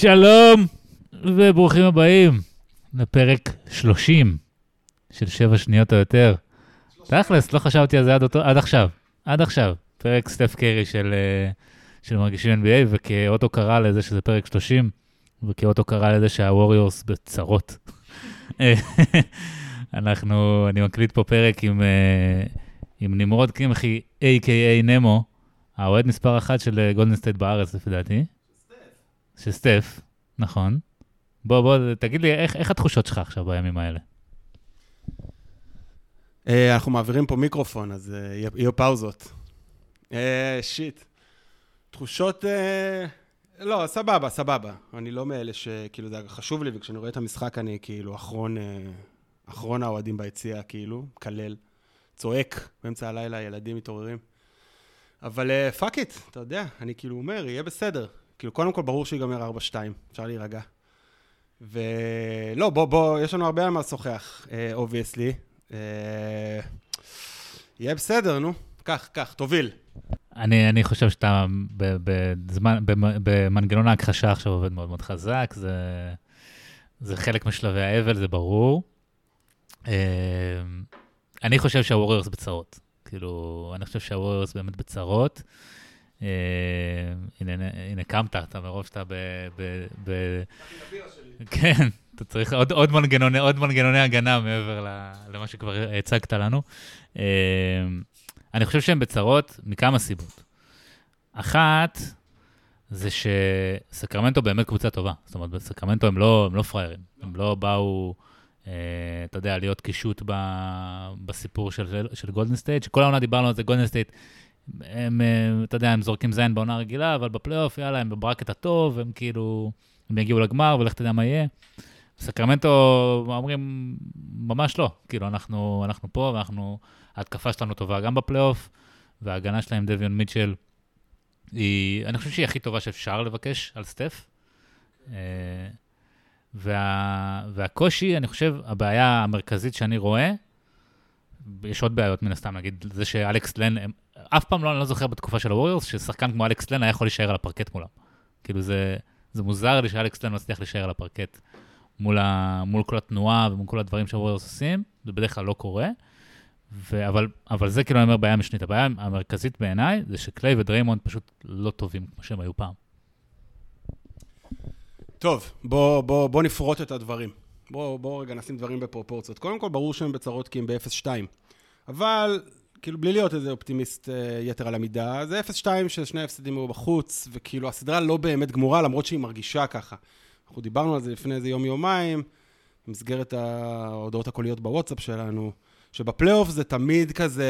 שלום וברוכים הבאים לפרק 30 של 7 שניות או יותר. תכלס, לא חשבתי על זה עד, אותו, עד עכשיו, עד עכשיו. פרק סטף קרי של, אה, של מרגישים NBA, וכאות הוקרה לזה שזה פרק 30, וכאות הוקרה לזה שהווריורס בצרות. אנחנו, אני מקליט פה פרק עם, אה, עם נמרוד קמחי, a.k.a נמו, האוהד מספר אחת של גולדן סטייט בארץ, לפי דעתי. של סטף, נכון. בוא, בוא, תגיד לי, איך, איך התחושות שלך עכשיו בימים האלה? אה, אנחנו מעבירים פה מיקרופון, אז אה, יהיו פאוזות. אה, shit. תחושות... לא, סבבה, סבבה. אני לא מאלה שכאילו זה חשוב לי, וכשאני רואה את המשחק אני כאילו אחרון, אחרון האוהדים ביציע, כאילו, מקלל, צועק באמצע הלילה, ילדים מתעוררים. אבל fuck it, אתה יודע, אני כאילו אומר, יהיה בסדר. כאילו, קודם כל, ברור שיגמר 4-2, אפשר להירגע. ולא, בוא, בוא, יש לנו הרבה על מה לשוחח, obviously. אה, יהיה בסדר, נו. קח, קח, תוביל. אני, אני חושב שאתה בזמן, במנגנון ההכחשה עכשיו עובד מאוד מאוד חזק, זה, זה חלק משלבי האבל, זה ברור. Uh, אני חושב שהווריורס בצרות. כאילו, אני חושב שהווריורס באמת בצרות. אה, הנה, הנה קמת, אתה מרוב שאתה ב... ב, כן, אתה צריך עוד, עוד, מנגנוני, עוד מנגנוני הגנה מעבר למה שכבר הצגת לנו. אה, אני חושב שהם בצרות מכמה סיבות. אחת, זה שסקרמנטו באמת קבוצה טובה. זאת אומרת, בסקרמנטו הם לא, הם לא פראיירים. הם לא באו, אה, אתה יודע, להיות קישוט ב, בסיפור של, של גולדן סטייט, שכל העונה דיברנו על זה, גולדן סטייט הם, אה, אתה יודע, הם זורקים זין בעונה רגילה, אבל בפלייאוף, יאללה, הם ב bracket הטוב, הם כאילו, הם יגיעו לגמר, ולך תדע מה יהיה. סקרמנטו אומרים, ממש לא. כאילו, אנחנו, אנחנו פה, ואנחנו, ההתקפה שלנו טובה גם בפלייאוף, וההגנה שלהם, דביון מיטשל, היא, אני חושב שהיא הכי טובה שאפשר לבקש על סטף. אה, וה, והקושי, אני חושב, הבעיה המרכזית שאני רואה, יש עוד בעיות מן הסתם, נגיד, זה שאלכס לן, אף פעם לא, אני לא זוכר בתקופה של הווריורס, ששחקן כמו אלכס לן היה יכול להישאר על הפרקט מולם. כאילו זה, זה מוזר לי שאלכס לן מצליח להישאר על הפרקט מול, ה, מול כל התנועה ומול כל הדברים שהווריורס עושים, זה בדרך כלל לא קורה. ו, אבל, אבל זה כאילו אני אומר בעיה משנית. הבעיה המרכזית בעיניי זה שקליי ודריימונד פשוט לא טובים כמו שהם היו פעם. טוב, בוא, בוא, בוא נפרוט את הדברים. בוא, בוא רגע נשים דברים בפרופורציות. קודם כל, ברור שהם בצרות כי הם ב-0-2. אבל כאילו, בלי להיות איזה אופטימיסט אה, יתר על המידה, זה 0-2 ששני ההפסדים היו בחוץ, וכאילו, הסדרה לא באמת גמורה, למרות שהיא מרגישה ככה. אנחנו דיברנו על זה לפני איזה יום-יומיים, במסגרת ההודעות הקוליות בוואטסאפ שלנו, שבפלייאוף זה תמיד כזה,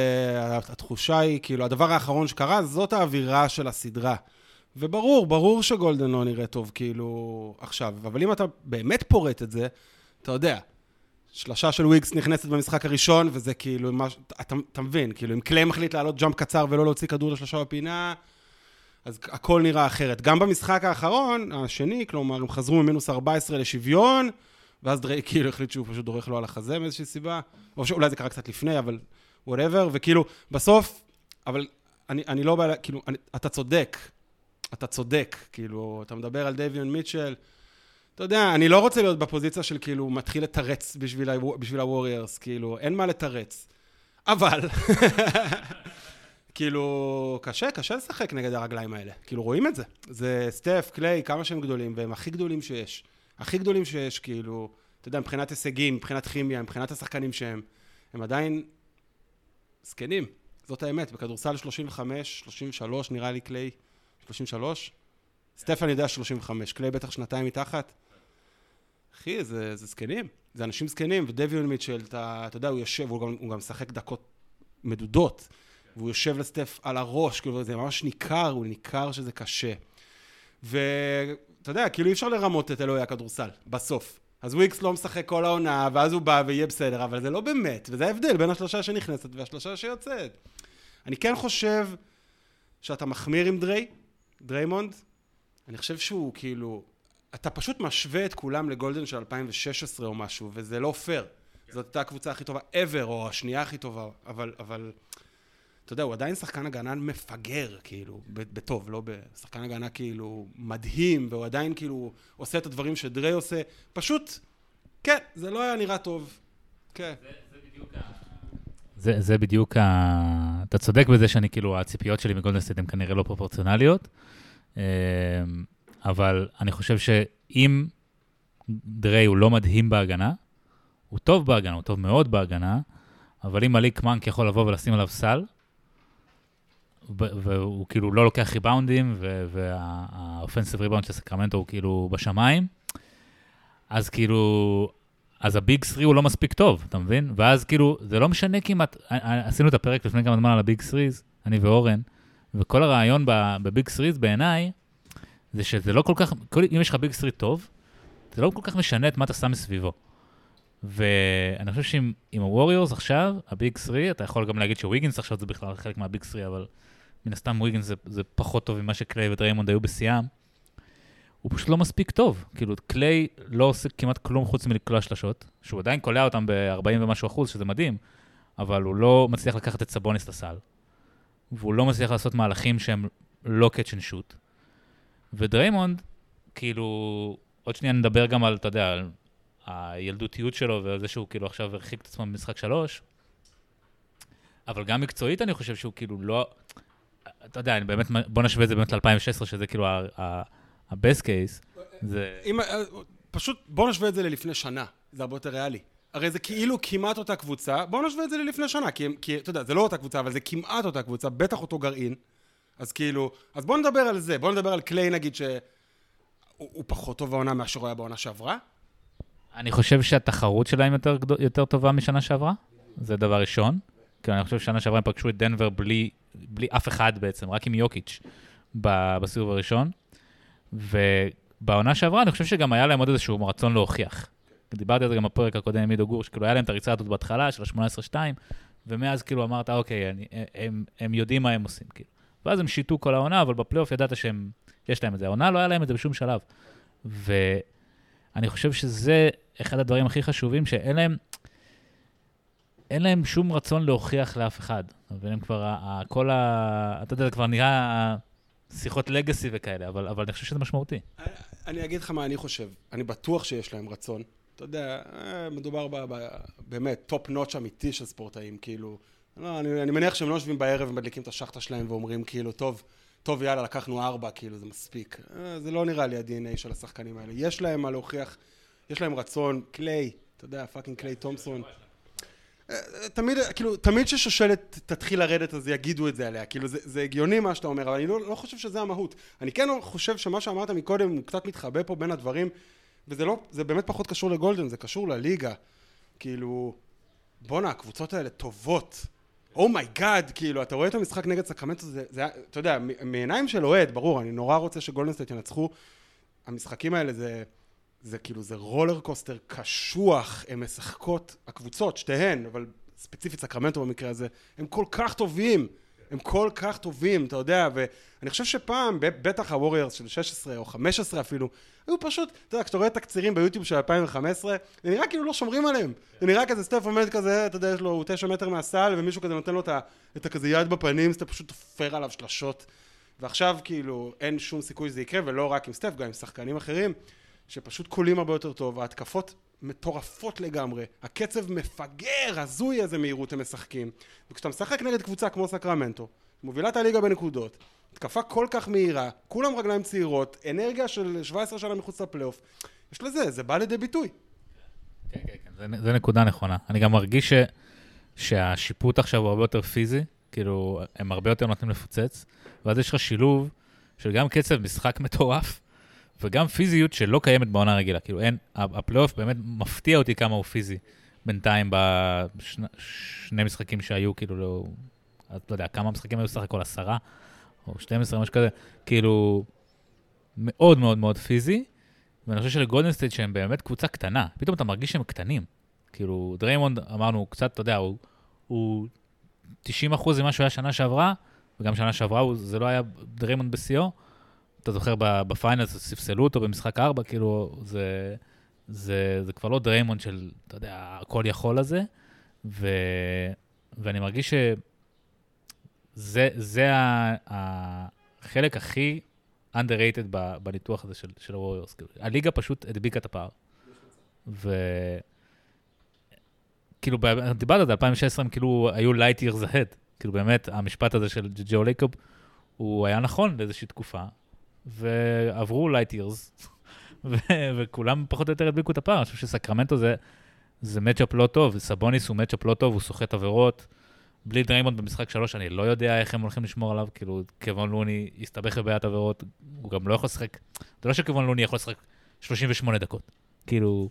התחושה היא, כאילו, הדבר האחרון שקרה, זאת האווירה של הסדרה. וברור, ברור שגולדן לא נראה טוב, כאילו, עכשיו. אבל אם אתה באמת פורט את זה, אתה יודע, שלושה של וויגס נכנסת במשחק הראשון, וזה כאילו, מה, אתה, אתה מבין, כאילו, אם קליי מחליט לעלות jump קצר ולא להוציא כדור לשלושה בפינה, אז הכל נראה אחרת. גם במשחק האחרון, השני, כלומר, הם חזרו ממינוס 14 לשוויון, ואז דריי כאילו החליט שהוא פשוט דורך לו על החזה מאיזושהי סיבה, או שאולי זה קרה קצת לפני, אבל whatever, וכאילו, בסוף, אבל אני, אני לא בא, כאילו, אני, אתה צודק, אתה צודק, כאילו, אתה מדבר על דייוויון מיטשל, אתה יודע, אני לא רוצה להיות בפוזיציה של כאילו מתחיל לתרץ בשביל, בשביל הווריירס, כאילו, אין מה לתרץ. אבל, כאילו, קשה, קשה לשחק נגד הרגליים האלה. כאילו, רואים את זה. זה סטף, קליי, כמה שהם גדולים, והם הכי גדולים שיש. הכי גדולים שיש, כאילו, אתה יודע, מבחינת הישגים, מבחינת כימיה, מבחינת השחקנים שהם, הם עדיין זקנים. זאת האמת, בכדורסל 35, 33, נראה לי קליי, 33. סטף אני יודע 35, קליי בטח שנתיים מתחת. אחי, זה, זה זקנים, זה אנשים זקנים, ודביון מיטשל, אתה, אתה יודע, הוא יושב, הוא גם, הוא גם משחק דקות מדודות, והוא יושב לסטף על הראש, כאילו, זה ממש ניכר, הוא ניכר שזה קשה. ואתה יודע, כאילו אי אפשר לרמות את אלוהי הכדורסל, בסוף. אז וויקס לא משחק כל העונה, ואז הוא בא ויהיה בסדר, אבל זה לא באמת, וזה ההבדל בין השלושה שנכנסת והשלושה שיוצאת. אני כן חושב שאתה מחמיר עם דריי, דריימונד, אני חושב שהוא כאילו, אתה פשוט משווה את כולם לגולדן של 2016 או משהו, וזה לא פייר. זאת הייתה הקבוצה הכי טובה ever, או השנייה הכי טובה, אבל, אבל אתה יודע, הוא עדיין שחקן הגנה מפגר, כאילו, בטוב, לא בשחקן הגנה כאילו מדהים, והוא עדיין כאילו עושה את הדברים שדריי עושה. פשוט, כן, זה לא היה נראה טוב. כן. זה, זה בדיוק ה... זה, זה בדיוק ה... אתה צודק בזה שאני, כאילו, הציפיות שלי מגולדנסטייט הן כנראה לא פרופורציונליות, אמ, אבל אני חושב שאם דריי הוא לא מדהים בהגנה, הוא טוב בהגנה, הוא טוב מאוד בהגנה, אבל אם מליק מנק יכול לבוא ולשים עליו סל, והוא כאילו לא לוקח ריבאונדים, וה offensive rebound של סקרמנטו הוא כאילו בשמיים, אז כאילו, אז ה big three הוא לא מספיק טוב, אתה מבין? ואז כאילו, זה לא משנה כמעט, עשינו את הפרק לפני כמה זמן על ה big threes, אני ואורן, וכל הרעיון ב big threes בעיניי, זה שזה לא כל כך, אם יש לך big three טוב, זה לא כל כך משנה את מה אתה שם מסביבו. ואני חושב שעם הווריורס עכשיו, ה big 3, אתה יכול גם להגיד שוויגינס עכשיו זה בכלל חלק מה big 3, אבל מן הסתם וויגינס זה, זה פחות טוב ממה שקליי ודריימונד היו בשיאם. הוא פשוט לא מספיק טוב. כאילו, קליי לא עושה כמעט כלום חוץ מלקלוע שלשות, שהוא עדיין קולע אותם ב-40 ומשהו אחוז, שזה מדהים, אבל הוא לא מצליח לקחת את סבוניס לסל, והוא לא מצליח לעשות מהלכים שהם לא catch and. ודריימונד, כאילו, עוד שנייה נדבר גם על, אתה יודע, על הילדותיות שלו ועל זה שהוא כאילו עכשיו הרחיק את עצמו במשחק שלוש. אבל גם מקצועית אני חושב שהוא כאילו לא... אתה יודע, אני באמת, בוא נשווה את זה באמת ל-2016, שזה כאילו ה-best case. זה... אם, אה, פשוט בוא נשווה את זה ללפני שנה, זה הרבה יותר ריאלי. הרי זה כאילו כמעט אותה קבוצה, בוא נשווה את זה ללפני שנה, כי, כי אתה יודע, זה לא אותה קבוצה, אבל זה כמעט אותה קבוצה, בטח אותו גרעין. אז כאילו, אז בוא נדבר על זה, בוא נדבר על קליי נגיד שהוא פחות טוב בעונה מאשר הוא היה בעונה שעברה. אני חושב שהתחרות שלהם יותר, יותר טובה משנה שעברה, זה דבר ראשון. כי אני חושב ששנה שעברה הם פגשו את דנבר בלי, בלי אף אחד בעצם, רק עם יוקיץ' בסיבוב הראשון. ובעונה שעברה אני חושב שגם היה להם עוד איזשהו רצון להוכיח. דיברתי על זה גם בפרק הקודם עם עידו גור, שכאילו היה להם את הריצה הזאת בהתחלה של ה-18-2, ומאז כאילו אמרת, אוקיי, אני, הם, הם יודעים מה הם עושים, כאילו. ואז הם שיתו כל העונה, אבל בפלייאוף ידעת שהם, יש להם את זה. העונה לא היה להם את זה בשום שלב. ואני חושב שזה אחד הדברים הכי חשובים, שאין להם, אין להם שום רצון להוכיח לאף אחד. והם כבר, כל ה... אתה יודע, זה כבר נראה שיחות legacy וכאלה, אבל, אבל אני חושב שזה משמעותי. אני, אני אגיד לך מה אני חושב. אני בטוח שיש להם רצון. אתה יודע, אה, מדובר ב, ב, באמת top notch אמיתי של ספורטאים, כאילו... לא, אני, אני מניח שהם לא יושבים בערב ומדליקים את השאכטה שלהם ואומרים כאילו, טוב, טוב, יאללה, לקחנו ארבע, כאילו, זה מספיק. אה, זה לא נראה לי ה-DNA של השחקנים האלה. יש להם מה להוכיח, יש להם רצון. קליי, אתה יודע, fucking קליי תומסון. אה, תמיד, כאילו, תמיד ששושלת תתחיל לרדת אז יגידו את זה עליה, כאילו זה, זה הגיוני מה שאתה אומר, אבל אני לא, לא חושב שזה המהות. אני כן חושב שמה שאמרת מקודם קצת מתחבא פה בין הדברים, וזה לא, זה באמת פחות קשור לגולדן, זה קשור לליגה. כאילו, בואנה, הקבוצות האלה טובות. oh my god, oh כאילו, אתה רואה את המשחק נגד סקרמנטו, זה, זה, אתה יודע, מעיניים של אוהד, ברור, אני נורא רוצה שגולדנסטייט ינצחו. המשחקים האלה זה, זה כאילו, זה roller coaster קשוח, הן משחקות, הקבוצות, שתיהן, אבל ספציפית סקרמנטו במקרה הזה, הם כל כך טובים. הם כל כך טובים, אתה יודע, ואני חושב שפעם, בטח הווריירס של 16 או 15 אפילו, היו פשוט, אתה יודע, כשאתה רואה תקצירים ביוטיוב של 2015, זה נראה כאילו לא שומרים עליהם. זה נראה כזה סטף עומד כזה, אתה יודע, יש לו 9 מטר מהסל, ומישהו כזה נותן לו את הכזה יד בפנים, אז אתה פשוט תופר עליו שלשות. ועכשיו כאילו אין שום סיכוי שזה יקרה, ולא רק עם סטף, גם עם שחקנים אחרים, שפשוט קולים הרבה יותר טוב, ההתקפות מטורפות לגמרי, הקצב מפגר, הזוי איזה מהירות הם משחקים. וכשאתה משחק נגד קבוצה כמו סקרמנטו, מובילה את הליגה בנקודות, התקפה כל כך מהירה, כולם רגליים צעירות, אנרגיה של 17 שנה מחוץ לפלייאוף, יש לזה, זה בא לידי ביטוי. כן, כן, כן, זה, זה נקודה נכונה. אני גם מרגיש ש, שהשיפוט עכשיו הוא הרבה יותר פיזי, כאילו, הם הרבה יותר נותנים לפוצץ, ואז יש לך שילוב של גם קצב משחק מטורף, וגם פיזיות שלא קיימת בעונה הרגילה. כאילו אין, הפלייאוף באמת מפתיע אותי כמה הוא פיזי בינתיים בשני משחקים שהיו, כאילו, לא, לא יודע, כמה משחקים היו סך הכל עשרה או 12, משהו כזה, כאילו, מאוד מאוד מאוד פיזי. ואני חושב שלגולדנסטייט שהם באמת קבוצה קטנה, פתאום אתה מרגיש שהם קטנים. כאילו, דריימונד, אמרנו, קצת, אתה יודע, הוא, הוא 90 אחוז ממה שהוא היה שנה שעברה, וגם שנה שעברה הוא, זה לא היה דריימונד בשיאו. אתה זוכר ב finals, ספסלו אותו במשחק 4, כאילו, זה, זה, זה כבר לא דריימונד של, אתה יודע, הכל יכול הזה, ו, ואני מרגיש זה, זה ה, החלק הכי underrated בניתוח הזה של, של הווריורס. הליגה פשוט הדביקה את הפער. ו... כאילו, דיברת על זה, 2016 הם כאילו היו light years ahead. כאילו, באמת, המשפט הזה של ג'ו לייקוב, הוא היה נכון לאיזושהי תקופה, ועברו years, ו- וכולם פחות או יותר הדביקו את הפער. אני חושב שסקרמנטו זה, זה matchup לא טוב, סבוניס הוא matchup לא טוב, הוא סוחט עבירות. בלי דריימונד במשחק שלוש, אני לא יודע איך הם הולכים לשמור עליו, כאילו, קוון לוני הסתבך בבעיית עבירות, הוא גם לא יכול לשחק, זה לא שקוון לוני יכול לשחק 38 דקות. כאילו,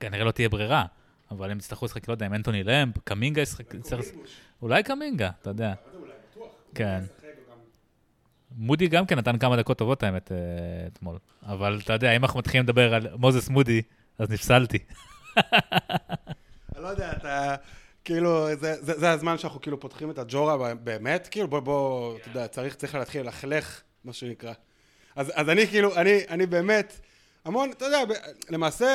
כנראה לא תהיה ברירה, אבל הם יצטרכו לשחק, לא יודע, עם אנטוני למפ, קמינגה ישחק, אולי קמינגה, אתה יודע. כן. מודי גם כן נתן כמה דקות טובות, האמת, אה, אתמול. אבל אתה יודע, אם אנחנו מתחילים לדבר על מוזס מודי, אז נפסלתי. אני לא יודע, אתה... כאילו, זה, זה, זה הזמן שאנחנו כאילו פותחים את הג'ורה באמת, כאילו בוא, בוא, אתה יודע, צריך, צריך להתחיל ללכלך, מה שנקרא. אז, אז אני כאילו, אני, אני באמת, המון, אתה יודע, ב, למעשה,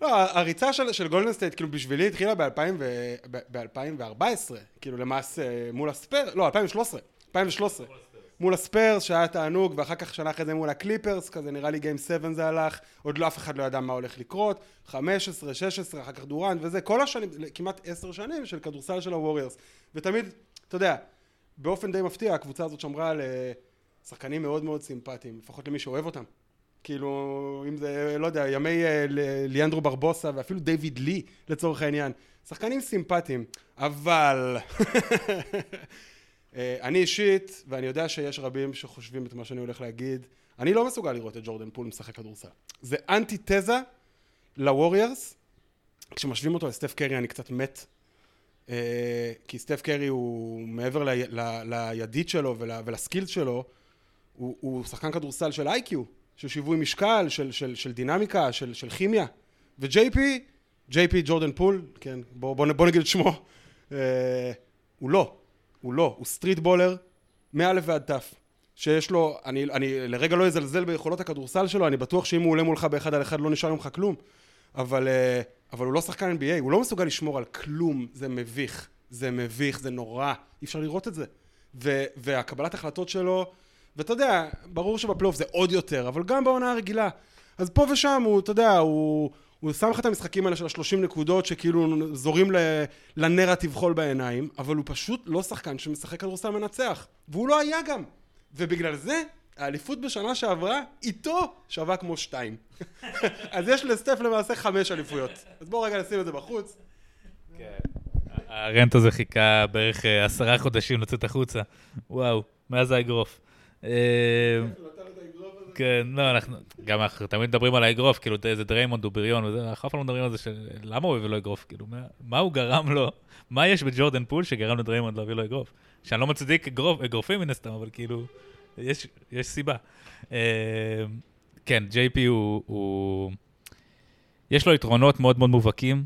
לא, הריצה של, של גולדן סטייט, כאילו בשבילי התחילה ב-2014, כאילו למעשה מול הספרס, לא, 2013, 2013. מול הספרס, שהיה תענוג, ואחר כך שנה אחרי זה מול הקליפרס, כזה נראה לי game 7 זה הלך, עוד לא אף אחד לא ידע מה הולך לקרות, 15, 16, אחר כך דורנט וזה, כל השנים, כמעט 10 שנים של כדורסל של הווריורס, ותמיד, אתה יודע, באופן די מפתיע, הקבוצה הזאת שמרה על אה, שחקנים מאוד מאוד סימפטיים, לפחות למי שאוהב אותם. כאילו, אם זה, לא יודע, ימי אה, ליאנדרו ברבוסה ואפילו דיוויד לי לצורך העניין. שחקנים סימפטיים, אבל... אה, אני אישית, ואני יודע שיש רבים שחושבים את מה שאני הולך להגיד, אני לא מסוגל לראות את ג'ורדן פול משחק כדורסל. זה אנטי-תזה לווריירס, כשמשווים אותו לסטף קרי אני קצת מת. אה, כי סטף קרי הוא מעבר לידית שלו ול, ול skills שלו, הוא, הוא שחקן כדורסל של IQ, של שיווי משקל, של, של, של דינמיקה, של, של כימיה. וג'יי פי, ג'יי פי ג'ורדן פול, כן, בוא, בוא, בוא נגיד את שמו, אה, הוא לא. הוא לא, הוא street baller מא' ועד ת', שיש לו, אני, אני לרגע לא אזלזל ביכולות הכדורסל שלו, אני בטוח שאם הוא עולה מולך באחד על אחד לא נשאר ממך כלום, אבל, אה, אבל הוא לא שחקן NBA, הוא לא מסוגל לשמור על כלום, זה מביך, זה מביך, זה נורא, אי אפשר לראות את זה. ו, והקבלת החלטות שלו, ואתה יודע, ברור שבפלייאוף זה עוד יותר, אבל גם בעונה הרגילה. אז פה ושם הוא, אתה יודע, הוא, הוא שם לך את המשחקים האלה של השלושים נקודות שכאילו זורים לנרטיב חול בעיניים, אבל הוא פשוט לא שחקן שמשחק כדורסל מנצח. והוא לא היה גם. ובגלל זה, האליפות בשנה שעברה, איתו שווה כמו שתיים. אז יש לסטף למעשה חמש אליפויות. אז בואו רגע נשים את זה בחוץ. ה rant הזה חיכה בערך אה, עשרה חודשים לצאת החוצה. וואו, מאז האגרוף. כן, לא, אנחנו, גם אנחנו תמיד מדברים על האגרוף, כאילו, איזה דריימונד הוא בריון וזה, אנחנו אף פעם לא מדברים על זה של למה הוא הביא לו אגרוף, כאילו, מה, מה הוא גרם לו, מה יש בג'ורדן פול שגרם לדריימונד להביא לו אגרוף? שאני לא מצדיק אגרוף, אגרופים מן הסתם, אבל כאילו, יש, יש סיבה. אה, כן, JP הוא, הוא, יש לו יתרונות מאוד מאוד מובהקים,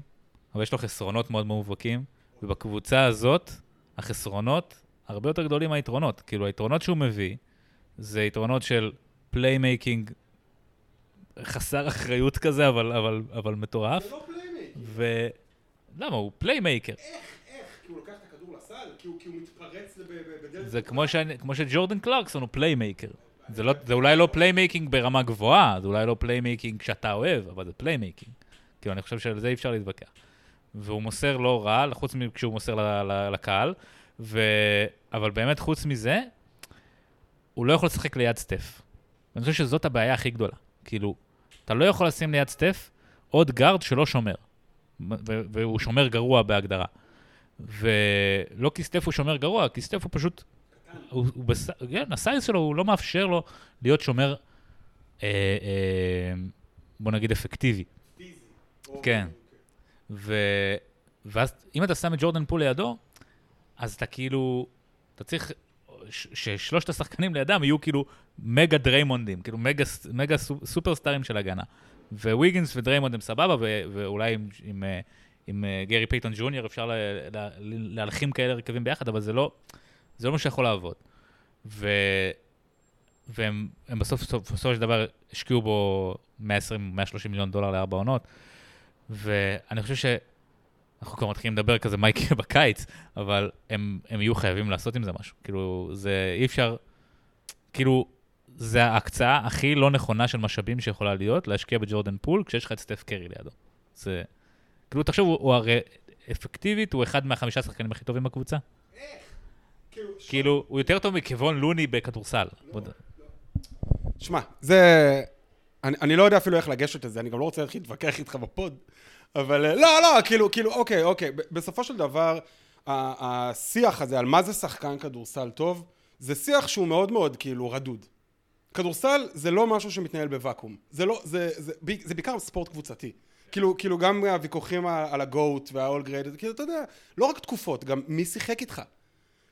אבל יש לו חסרונות מאוד מאוד מובהקים, ובקבוצה הזאת, החסרונות הרבה יותר גדולים מהיתרונות. כאילו, היתרונות שהוא מביא, זה יתרונות של playmaking חסר אחריות כזה, אבל, אבל, אבל מטורף. לא playmake. ו... למה? הוא playmaker. איך? איך? כי הוא לוקח את הכדור לסל? כי הוא, כי הוא מתפרץ ב- ב- בדלת... זה כמו, שאני, כמו שג'ורדן קלרקסון הוא playmaker. זה, לא, זה אולי לא playmaking ברמה גבוהה, זה אולי לא playmaking שאתה אוהב, אבל זה playmaking. כאילו, אני חושב שעל זה אי אפשר להתווכח. והוא מוסר לא רע, חוץ מכשהוא מוסר ל, ל, לקהל, ו... אבל באמת, חוץ מזה, הוא לא יכול לשחק ליד סטף. ואני חושב שזאת הבעיה הכי גדולה. כאילו, אתה לא יכול לשים ליד סטף עוד guard שלא שומר. והוא שומר גרוע בהגדרה. ולא כי סטף הוא שומר גרוע, כי סטף הוא פשוט... הוא, הוא בס... כן, ה size שלו, הוא לא מאפשר לו להיות שומר, אה, אה, בוא נגיד, אפקטיבי. כן. ו... ואז אם אתה שם את ג'ורדן פול לידו, אז אתה כאילו, אתה צריך ששלושת השחקנים לידם יהיו כאילו מגה דריימונדים, כאילו מגה, מגה סו- סופרסטארים של הגנה. וויגינס ודריימונד הם סבבה, ו- ואולי עם, עם, אה, עם אה, גרי פייטון ג'וניור אפשר ל- ל- ל- להלחים כאלה הרכבים ביחד, אבל זה לא, זה לא מה שיכול לעבוד. ו... והם הם בסוף, בסוף, בסופו של דבר השקיעו בו 120-130 מיליון דולר לארבע עונות, ואני חושב אנחנו כבר מתחילים לדבר כזה מה יקרה בקיץ, אבל הם, הם יהיו חייבים לעשות עם זה משהו. כאילו, זה אי אפשר, כאילו, זה ההקצאה הכי לא נכונה של משאבים שיכולה להיות, להשקיע בג'ורדן פול כשיש לך את סטף קרי לידו. זה, כאילו, תחשוב, הוא, הוא הרי אפקטיבית, הוא אחד מהחמישה שחקנים הכי טובים בקבוצה. כאילו, הוא יותר טוב מכבון לוני בכדורסל. שמע, זה... אני, אני לא יודע אפילו איך לגשת לזה, אני גם לא רוצה להתחיל להתווכח איתך בפוד, אבל אה, לא, לא, כאילו, כאילו, אוקיי, אוקיי, בסופו של דבר, השיח הזה על מה זה שחקן כדורסל טוב, זה שיח שהוא מאוד מאוד כאילו רדוד. כדורסל זה לא משהו שמתנהל בוואקום, זה לא, זה, זה, זה, זה בעיקר ספורט קבוצתי. כאילו, כאילו גם הוויכוחים על הגוט והאול גרייד, כאילו, אתה יודע, לא רק תקופות, גם מי שיחק איתך.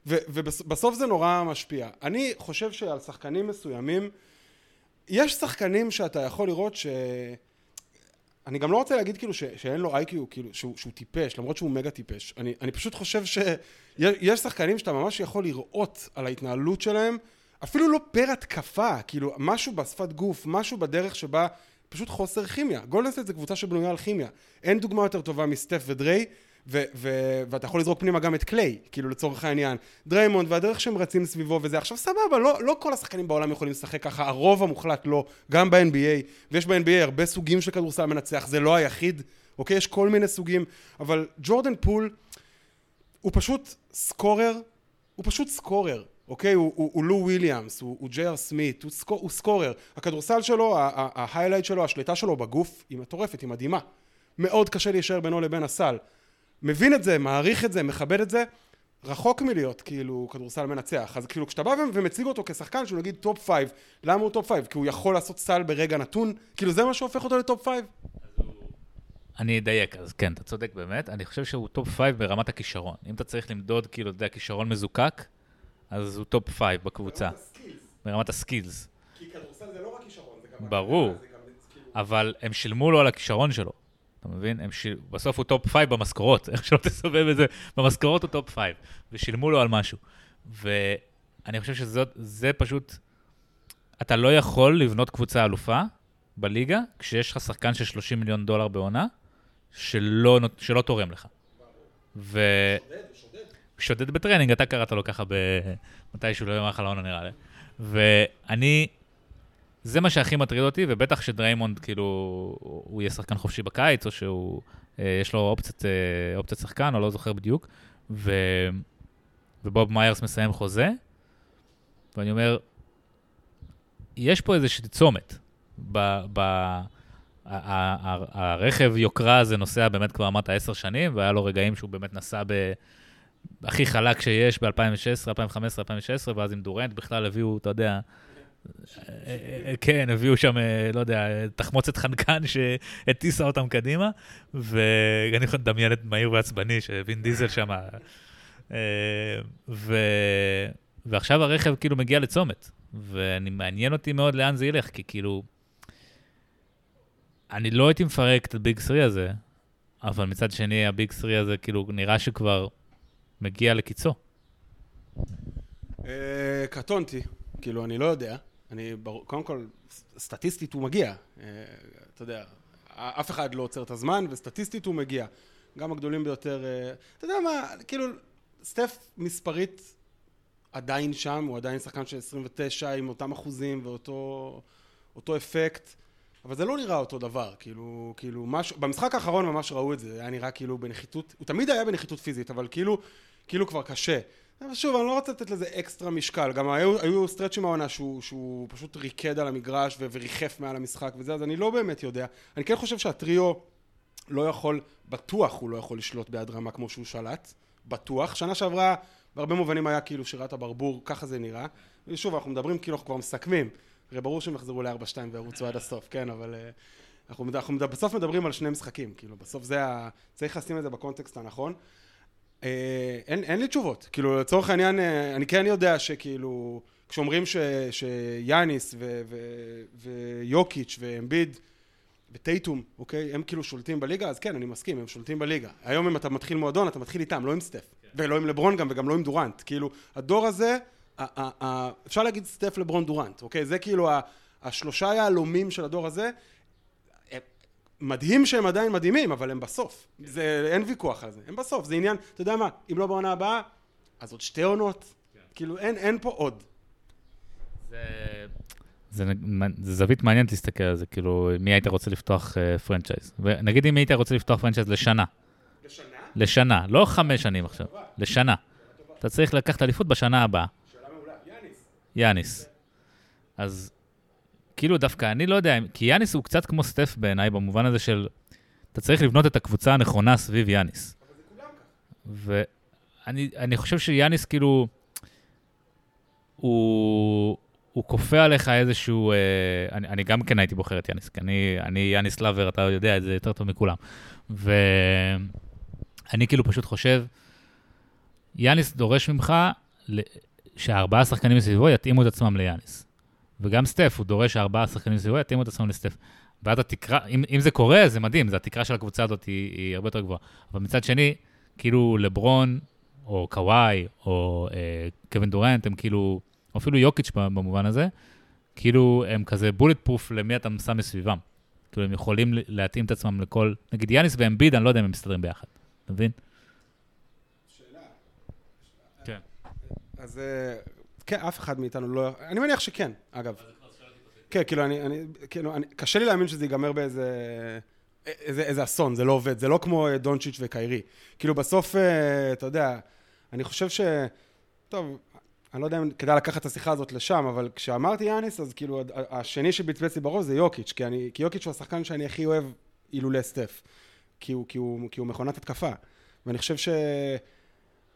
ו- ובסוף זה נורא משפיע. אני חושב שעל שחקנים מסוימים, יש שחקנים שאתה יכול לראות ש... אני גם לא רוצה להגיד כאילו ש, שאין לו IQ, כאילו שהוא, שהוא טיפש, למרות שהוא מגה טיפש. אני, אני פשוט חושב שיש שחקנים שאתה ממש יכול לראות על ההתנהלות שלהם, אפילו לא per התקפה, כאילו משהו בשפת גוף, משהו בדרך שבה פשוט חוסר כימיה. גולדן סטייט זה קבוצה שבנויה על כימיה. אין דוגמה יותר טובה מסטף ודריי, ו- ו- ואתה יכול לזרוק פנימה גם את קליי, כאילו לצורך העניין. דריימונד והדרך שהם רצים סביבו וזה. עכשיו סבבה, לא, לא כל השחקנים בעולם יכולים לשחק ככה, הרוב המוחלט לא, גם ב-NBA, ויש ב-NBA הרבה סוגים של כדורסל מנצח, זה לא היחיד, אוקיי? יש כל מיני סוגים, אבל ג'ורדן פול הוא פשוט scorer, הוא פשוט scorer. אוקיי? הוא, הוא, הוא לו וויליאמס, הוא, הוא ג'יי אר סמית, הוא, scor, הוא scorer. הכדורסל שלו, ה highlight שלו, השליטה שלו בגוף היא מטורפת, היא מדהימה. מאוד קשה להישאר בינו לבין הסל. מבין את זה, מעריך את זה, מכבד את זה, רחוק מלהיות כאילו כדורסל מנצח. אז כאילו כשאתה בא ומציג אותו כשחקן שהוא נגיד top five, למה הוא top five? כי הוא יכול לעשות סל ברגע נתון? כאילו זה מה שהופך אותו ל top five? אני אדייק, אז כן, אתה צודק באמת. אני חושב שהוא top five ברמת הכישרון. אם אתה צריך למדוד, כאילו, אתה יודע, כישרון מזוקק, אז הוא top five בקבוצה. ברמת ה skills. כי כדורסל זה לא רק כישרון, זה גם... ברור. אבל הם שילמו לו על הכישרון שלו. אתה מבין? שיל... בסוף הוא top five במשכורות, איך שלא תסובב את זה, במשכורות הוא top five, ושילמו לו על משהו. ואני חושב שזה פשוט, אתה לא יכול לבנות קבוצה אלופה בליגה, כשיש לך שחקן של 30 מיליון דולר בעונה, שלא, שלא תורם לך. ו... שודד, שודד בטרנינג, אתה קראת לו ככה מתישהו, לא יום לעונה נראה לי. ואני זה מה שהכי מטריד אותי, ובטח שדריימונד, כאילו, הוא יהיה שחקן חופשי בקיץ, או שהוא, אה, יש לו אופציית, אה, אופציית שחקן, או לא זוכר בדיוק, ו, ובוב מיירס מסיים חוזה, ואני אומר, יש פה איזושהי צומת. ב, ב, הרכב יוקרה הזה נוסע באמת כבר אמרת עשר שנים, והיה לו רגעים שהוא באמת נסע ב... הכי חלק שיש ב-2016, 2015, 2016, ואז עם דורנט בכלל הביאו, אתה יודע, כן, הביאו שם, לא יודע, תחמוצת חנקן שהטיסה אותם קדימה, ואני יכול לדמיין את מהיר ועצבני, שווין דיזל שם. ו... ועכשיו הרכב כאילו מגיע לצומת, ואני מעניין אותי מאוד לאן זה ילך, כי כאילו, אני לא הייתי מפרק את הביג 3 הזה, אבל מצד שני, הביג 3 הזה כאילו נראה שכבר מגיע לקיצו. קטונתי, כאילו, אני לא יודע. אני, קודם כל, סטטיסטית הוא מגיע, אה, אתה יודע, אף אחד לא עוצר את הזמן, וסטטיסטית הוא מגיע. גם הגדולים ביותר, אה, אתה יודע מה, כאילו, סטף מספרית עדיין שם, הוא עדיין שחקן של 29 עם אותם אחוזים ואותו אפקט, אבל זה לא נראה אותו דבר, כאילו, כאילו, משהו, במשחק האחרון ממש ראו את זה, היה נראה כאילו בנחיתות, הוא תמיד היה בנחיתות פיזית, אבל כאילו, כאילו כבר קשה. אבל שוב, אני לא רוצה לתת לזה אקסטרה משקל, גם היו, היו סטרצ'ים מהעונה שהוא, שהוא פשוט ריקד על המגרש וריחף מעל המשחק וזה, אז אני לא באמת יודע. אני כן חושב שהטריו לא יכול, בטוח הוא לא יכול לשלוט ביד רמה כמו שהוא שלט, בטוח. שנה שעברה, בהרבה מובנים היה כאילו שירת הברבור, ככה זה נראה. ושוב, אנחנו מדברים כאילו אנחנו כבר מסכמים. הרי ברור שהם יחזרו ל-4-2 וירוצו עד הסוף, כן, אבל uh, אנחנו, אנחנו בסוף מדברים על שני משחקים, כאילו, בסוף זה ה... צריך לשים את זה בקונטקסט הנכון. אה, אין, אין לי תשובות. כאילו, לצורך העניין, אה, אני כן יודע שכאילו, כשאומרים ש, שיאניס ו, ו, ויוקיץ' ואמביד וטייטום, אוקיי, הם כאילו שולטים בליגה, אז כן, אני מסכים, הם שולטים בליגה. היום אם אתה מתחיל מועדון, אתה מתחיל איתם, לא עם סטף. כן. ולא עם לברון גם, וגם לא עם דורנט. כאילו, הדור הזה, ה, ה, ה, אפשר להגיד סטף, לברון, דורנט, אוקיי? זה כאילו השלושה יהלומים של הדור הזה. מדהים שהם עדיין מדהימים, אבל הם בסוף. זה, אין ויכוח על זה. הם בסוף, זה עניין, אתה יודע מה, אם לא בעונה הבאה, אז עוד שתי עונות. כאילו, אין, אין פה עוד. זה, זה, זה זווית מעניינת להסתכל על זה, כאילו, מי היית רוצה לפתוח uh, franchise. נגיד אם היית רוצה לפתוח franchise לשנה. לשנה? לשנה, לא חמש שנים עכשיו, לשנה. אתה צריך לקחת אליפות בשנה הבאה. שאלה מעולה. יאניס. יאניס. אז כאילו דווקא, אני לא יודע, כי יאניס הוא קצת כמו סטף בעיניי, במובן הזה של, אתה צריך לבנות את הקבוצה הנכונה סביב יאניס. ואני חושב שיאניס כאילו, הוא, הוא כופה עליך איזשהו, אה, אני, אני גם כן הייתי בוחר את יאניס, כי אני, אני יאניס לאבר, אתה יודע את זה יותר טוב מכולם. ואני כאילו פשוט חושב, יאניס דורש ממך שהארבעה שחקנים מסביבו יתאימו את עצמם ליאניס. וגם סטף, הוא דורש שהארבעה שחקנים מסביבו יתאימו את עצמם לסטף. ואז התקרה, אם, אם זה קורה, זה מדהים, זה התקרה של הקבוצה הזאת היא, היא הרבה יותר גבוהה. אבל מצד שני, כאילו לברון, או קוואי, או אה, קווין דורנט, הם כאילו, או אפילו יוקיץ' במובן הזה, כאילו הם כזה בולט פרוף למי אתה שם מסביבם. כאילו הם יכולים להתאים את עצמם לכל, נגיד יאניס ואמביד, אני לא יודע אם הם מסתדרים ביחד, אתה מבין? שאלה. כן. אז אה, כן, אף אחד מאיתנו לא... אני מניח שכן, אגב. כן, כאילו, אני, אני, כאילו, אני, קשה לי להאמין שזה ייגמר באיזה... איזה, איזה אסון, זה לא עובד, זה לא כמו אה, דונצ'יץ' וקיירי. כאילו בסוף, אה, אתה יודע, אני חושב ש... טוב, אני לא יודע אם כדאי לקחת את השיחה הזאת לשם, אבל כשאמרתי יאניס, אז כאילו, השני שבצבץ לי בראש זה יוקיץ', כי, אני, כי יוקיץ' הוא השחקן שאני הכי אוהב אילולא סטף. כי הוא, כי, הוא, כי הוא מכונת התקפה. ואני חושב ש...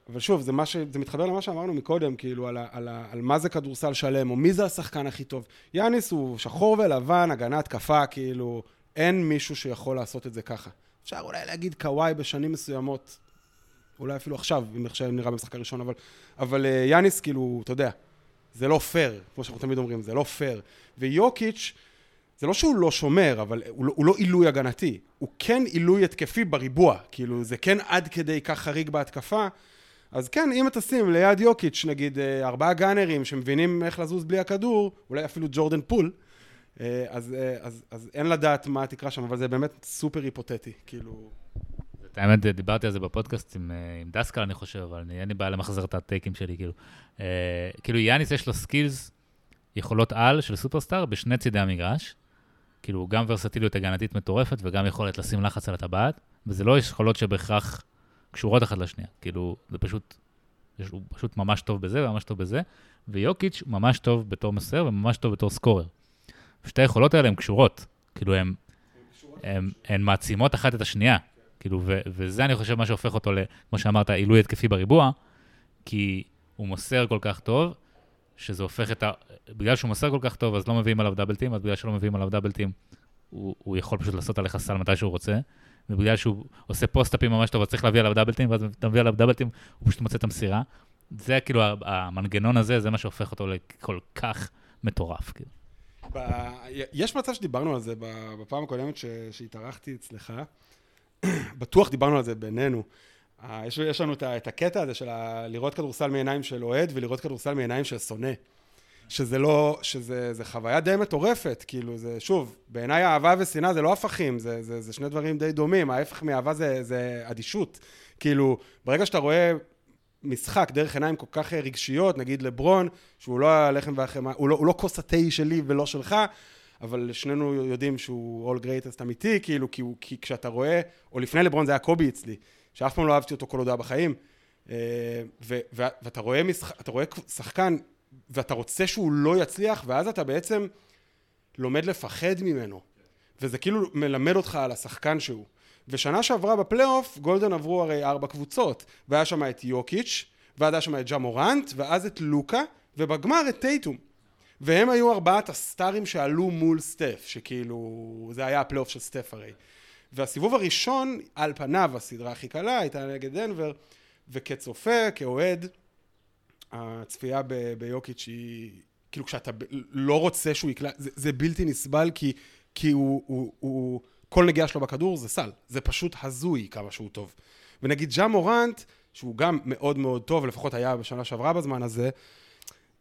אבל שוב, זה, ש... זה מתחבר למה שאמרנו מקודם, כאילו, על, ה... על, ה... על מה זה כדורסל שלם, או מי זה השחקן הכי טוב. יאניס הוא שחור ולבן, הגנה התקפה, כאילו, אין מישהו שיכול לעשות את זה ככה. אפשר אולי להגיד קוואי בשנים מסוימות, אולי אפילו עכשיו, אם עכשיו נראה במשחק הראשון, אבל, אבל אה, יאניס, כאילו, אתה יודע, זה לא פייר, כמו שאנחנו תמיד אומרים, זה לא פייר. ויוקיץ', זה לא שהוא לא שומר, אבל הוא לא, הוא לא עילוי הגנתי. הוא כן עילוי התקפי בריבוע. כאילו, זה כן עד כדי כך חריג בהתקפה. אז כן, אם אתה שים ליד יוקיץ', נגיד, אה, ארבעה גאנרים שמבינים איך לזוז בלי הכדור, אולי אפילו ג'ורדן פול, אה, אז, אה, אז, אז אין לדעת מה תקרה שם, אבל זה באמת סופר היפותטי. כאילו... את האמת, דיברתי על זה בפודקאסט עם, עם דסקל, אני חושב, אבל אני, אין לי בעיה למחזר את הטייקים שלי, כאילו. אה, כאילו, יאניס יש לו skills, יכולות על של סופרסטאר בשני צידי המגרש. כאילו, גם ורסטיליות הגנתית מטורפת וגם יכולת לשים לחץ על הטבעת, וזה לא יכולות שבהכרח קשורות אחת לשנייה. כאילו, זה פשוט, הוא פשוט ממש טוב בזה וממש טוב בזה, ויוקיץ' ממש טוב בתור מוסר וממש טוב בתור scorer. שתי היכולות האלה הן קשורות. כאילו, הן הן- הן מעצימות אחת את השנייה. כאילו, ו- וזה אני חושב מה שהופך אותו, כמו שאמרת, עילוי התקפי בריבוע, כי הוא מוסר כל כך טוב, שזה הופך את ה... בגלל שהוא מוסר כל כך טוב, אז לא מביאים עליו דאבלטים, אז בגלל שלא מביאים עליו דאבלטים, הוא, הוא יכול פשוט לעשות עליך סל מתי שהוא רוצה, ובגלל שהוא עושה פוסט-אפים ממש טוב, אז צריך להביא עליו דאבלטים, ואז אתה מביא עליו דאבלטים, הוא פשוט מוצא את המסירה. זה כאילו, המנגנון הזה, זה מה שהופך אותו לכל כך מטורף. כאילו. ב... יש מצב שדיברנו על זה בפעם הקודמת ש... שהתארחתי אצלך. בטוח דיברנו על זה בינינו. אה, יש, יש לנו את, את הקטע הזה של ה... לראות כדורסל מעיניים של אוהד ולראות כדורסל מעיניים של שונא. שזה לא, שזה זה חוויה די מטורפת, כאילו זה, שוב, בעיניי אהבה ושנאה זה לא הפכים, זה, זה, זה שני דברים די דומים, ההפך מאהבה זה, זה אדישות. כאילו, ברגע שאתה רואה משחק דרך עיניים כל כך רגשיות, נגיד לברון, שהוא לא הלחם והחמאה, הוא לא, הוא לא כוס התה שלי ולא שלך, אבל שנינו יודעים שהוא all greatest אמיתי, כאילו, כי, הוא, כי כשאתה רואה, או לפני לברון זה היה קובי אצלי, שאף פעם לא אהבתי אותו כל עוד היה בחיים, אה, ו, ו, ואתה רואה, אתה רואה שחקן, ואתה רוצה שהוא לא יצליח, ואז אתה בעצם לומד לפחד ממנו. וזה כאילו מלמד אותך על השחקן שהוא. ושנה שעברה בפלייאוף, גולדן עברו הרי ארבע קבוצות, והיה שם את יוקיץ', ואז היה שם את ג'ה מורנט, ואז את לוקה, ובגמר את טייטום. והם היו ארבעת הסטארים שעלו מול סטף, שכאילו, זה היה הפלייאוף של סטף הרי. והסיבוב הראשון, על פניו, הסדרה הכי קלה, הייתה נגד דנבר, וכצופה, כאוהד, הצפייה ב- ביוקיץ' היא, כאילו כשאתה ב- לא רוצה שהוא יקלע, זה, זה בלתי נסבל כי, כי הוא, הוא, הוא, כל נגיעה שלו בכדור זה סל, זה פשוט הזוי כמה שהוא טוב. ונגיד ג'ה מורנט, שהוא גם מאוד מאוד טוב, לפחות היה בשנה שעברה בזמן הזה,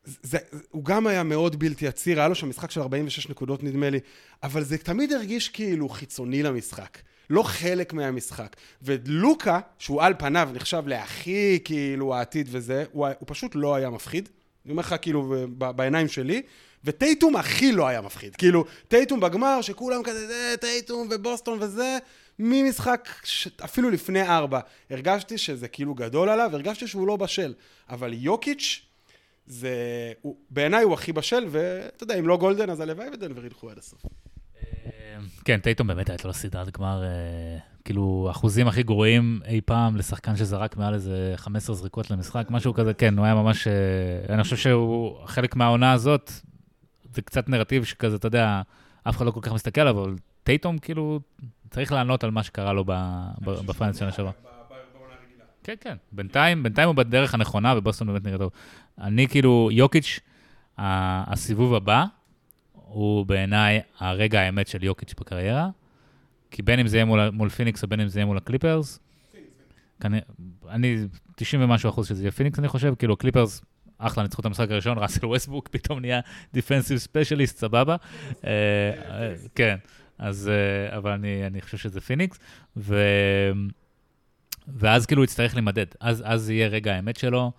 זה, הוא גם היה מאוד בלתי עציר, היה לו שם משחק של 46 נקודות נדמה לי, אבל זה תמיד הרגיש כאילו חיצוני למשחק. לא חלק מהמשחק. ולוקה, שהוא על פניו נחשב להכי כאילו העתיד וזה, הוא, הוא פשוט לא היה מפחיד. אני אומר לך כאילו בעיניים שלי, וטייטום הכי לא היה מפחיד. כאילו, טייטום בגמר, שכולם כזה, זה, טייטום ובוסטון וזה, ממשחק, ש... אפילו לפני ארבע, הרגשתי שזה כאילו גדול עליו, הרגשתי שהוא לא בשל. אבל יוקיץ', זה... הוא... בעיניי הוא הכי בשל, ואתה יודע, אם לא גולדן, אז הלוואי ודנבר ילכו עד הסוף. כן, טייטום באמת הייתה לו סדרת גמר, אה, כאילו, אחוזים הכי גרועים אי פעם לשחקן שזרק מעל איזה 15 זריקות למשחק, משהו כזה, כן, הוא היה ממש... אה, אני חושב שהוא, חלק מהעונה הזאת, זה קצת נרטיב שכזה, אתה יודע, אף אחד לא כל כך מסתכל עליו, אבל טייטום, כאילו, צריך לענות על מה שקרה לו ב finals שנה שעברה. כן, כן. בינתיים, בינתיים הוא בדרך הנכונה, ובוסטון באמת נראה טוב. אני כאילו, יוקיץ', הסיבוב הבא, הוא בעיניי הרגע האמת של יוקיץ' בקריירה, כי בין אם זה יהיה מול, מול פיניקס או בין אם זה יהיה מול הקליפרס, אני 90 ומשהו אחוז שזה יהיה פיניקס, אני חושב, כאילו קליפרס, אחלה, ניצחו את המשחק הראשון, ראסל ווסטברוק פתאום נהיה defensive specialist, סבבה. אה, אה, כן, אז, אה, אבל אני, אני חושב שזה פיניקס, ו... ואז כאילו הוא יצטרך להימדד, אז, אז יהיה רגע האמת שלו,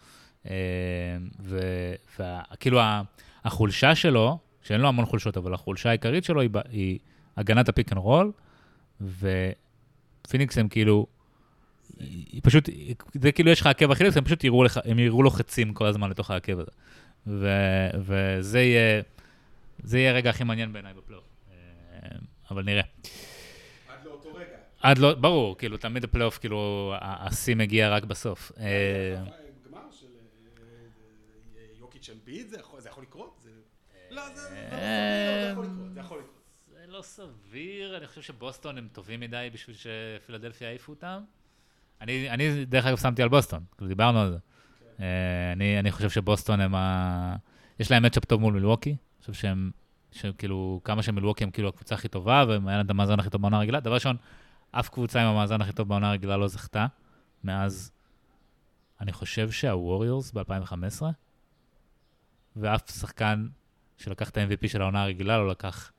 וכאילו החולשה שלו, שאין לו המון חולשות, אבל החולשה העיקרית שלו היא, היא הגנת ה pick and roll, ופיניקס הם כאילו, היא פשוט, זה כאילו יש לך עקב אכילס, הם פשוט יראו, לך, הם יראו לו חצים כל הזמן לתוך העקב הזה. ו, וזה יהיה, זה יהיה הרגע הכי מעניין בעיניי בפלייאוף. אה, אבל נראה. עד לאותו רגע. עד לא, ברור, כאילו, תמיד הפלייאוף, כאילו, השיא מגיע רק בסוף. אה, גמר של אה, יוקיץ' אמביד, זה יכול זה לא סביר, זה יכול לקרות. זה לא סביר, אני חושב שבוסטון הם טובים מדי בשביל שפילדלפיה יעיפו אותם. אני, אני דרך אגב שמתי על בוסטון, כאילו דיברנו על זה. כן. אה, אני, אני חושב שבוסטון הם ה... יש להם מצ'אפ טוב מול מילווקי. אני חושב שהם, שכאילו, כמה שמילווקי הם כאילו הקבוצה הכי טובה, והם היה להם את המאזן הכי טוב בעונה הרגילה. דבר ראשון, אף קבוצה עם המאזן הכי טוב בעונה הרגילה לא זכתה, מאז, אני חושב שהווריורס ב-2015, ואף שחקן שלקח את ה-MVP של העונה הרגילה, לא לקח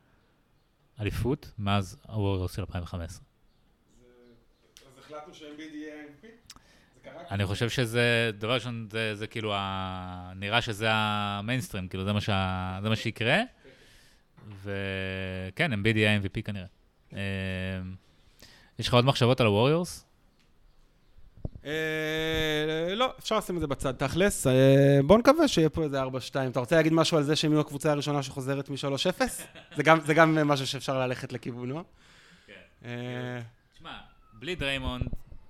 אליפות, מאז הווריורס של 2015. אז החלטנו שאמביד יהיה MVP? אני חושב שזה, דבר ראשון, זה, זה כאילו, ה... נראה שזה המיינסטרים, כאילו, זה מה, שה... זה מה שיקרה. וכן, אמביד יהיה MVP כנראה. אמ, יש לך עוד מחשבות על הווריורס? אה, לא, אפשר לשים את זה בצד תכלס. אה, בוא נקווה שיהיה פה איזה 4-2. אתה רוצה להגיד משהו על זה שהם יהיו הקבוצה הראשונה שחוזרת מ-3-0? זה גם משהו שאפשר ללכת לכיוונו. כן. אה, תשמע, בלי דריימונד,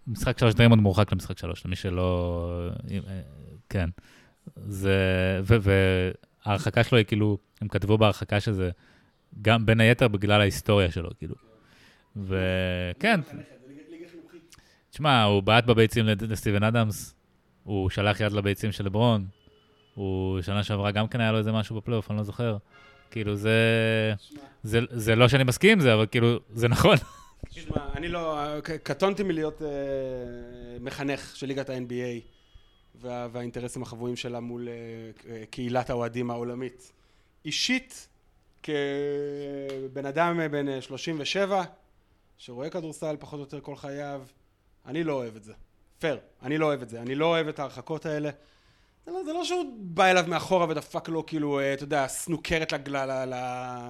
משחק 3, דריימונד מורחק למשחק 3, למי שלא... כן. זה... וההרחקה שלו היא כאילו, הם כתבו בהרחקה שזה גם בין היתר בגלל ההיסטוריה שלו, כאילו. וכן. תשמע, הוא בעט בביצים לסטיבן אדמס, הוא שלח יד לביצים של לברון, הוא שנה שעברה גם כן היה לו איזה משהו בפלייאוף, אני לא זוכר. כאילו זה, זה, זה לא שאני מסכים עם זה, אבל כאילו, זה נכון. תשמע, אני לא, קטונתי מלהיות אה, מחנך של ליגת ה-NBA וה, והאינטרסים החבויים שלה מול אה, קהילת האוהדים העולמית. אישית, כבן אדם בן 37, שרואה כדורסל פחות או יותר כל חייו, אני לא אוהב את זה. פייר, אני לא אוהב את זה. אני לא אוהב את ההרחקות האלה. זה לא, זה לא שהוא בא אליו מאחורה ודפק לו כאילו, אה, אתה יודע, ל,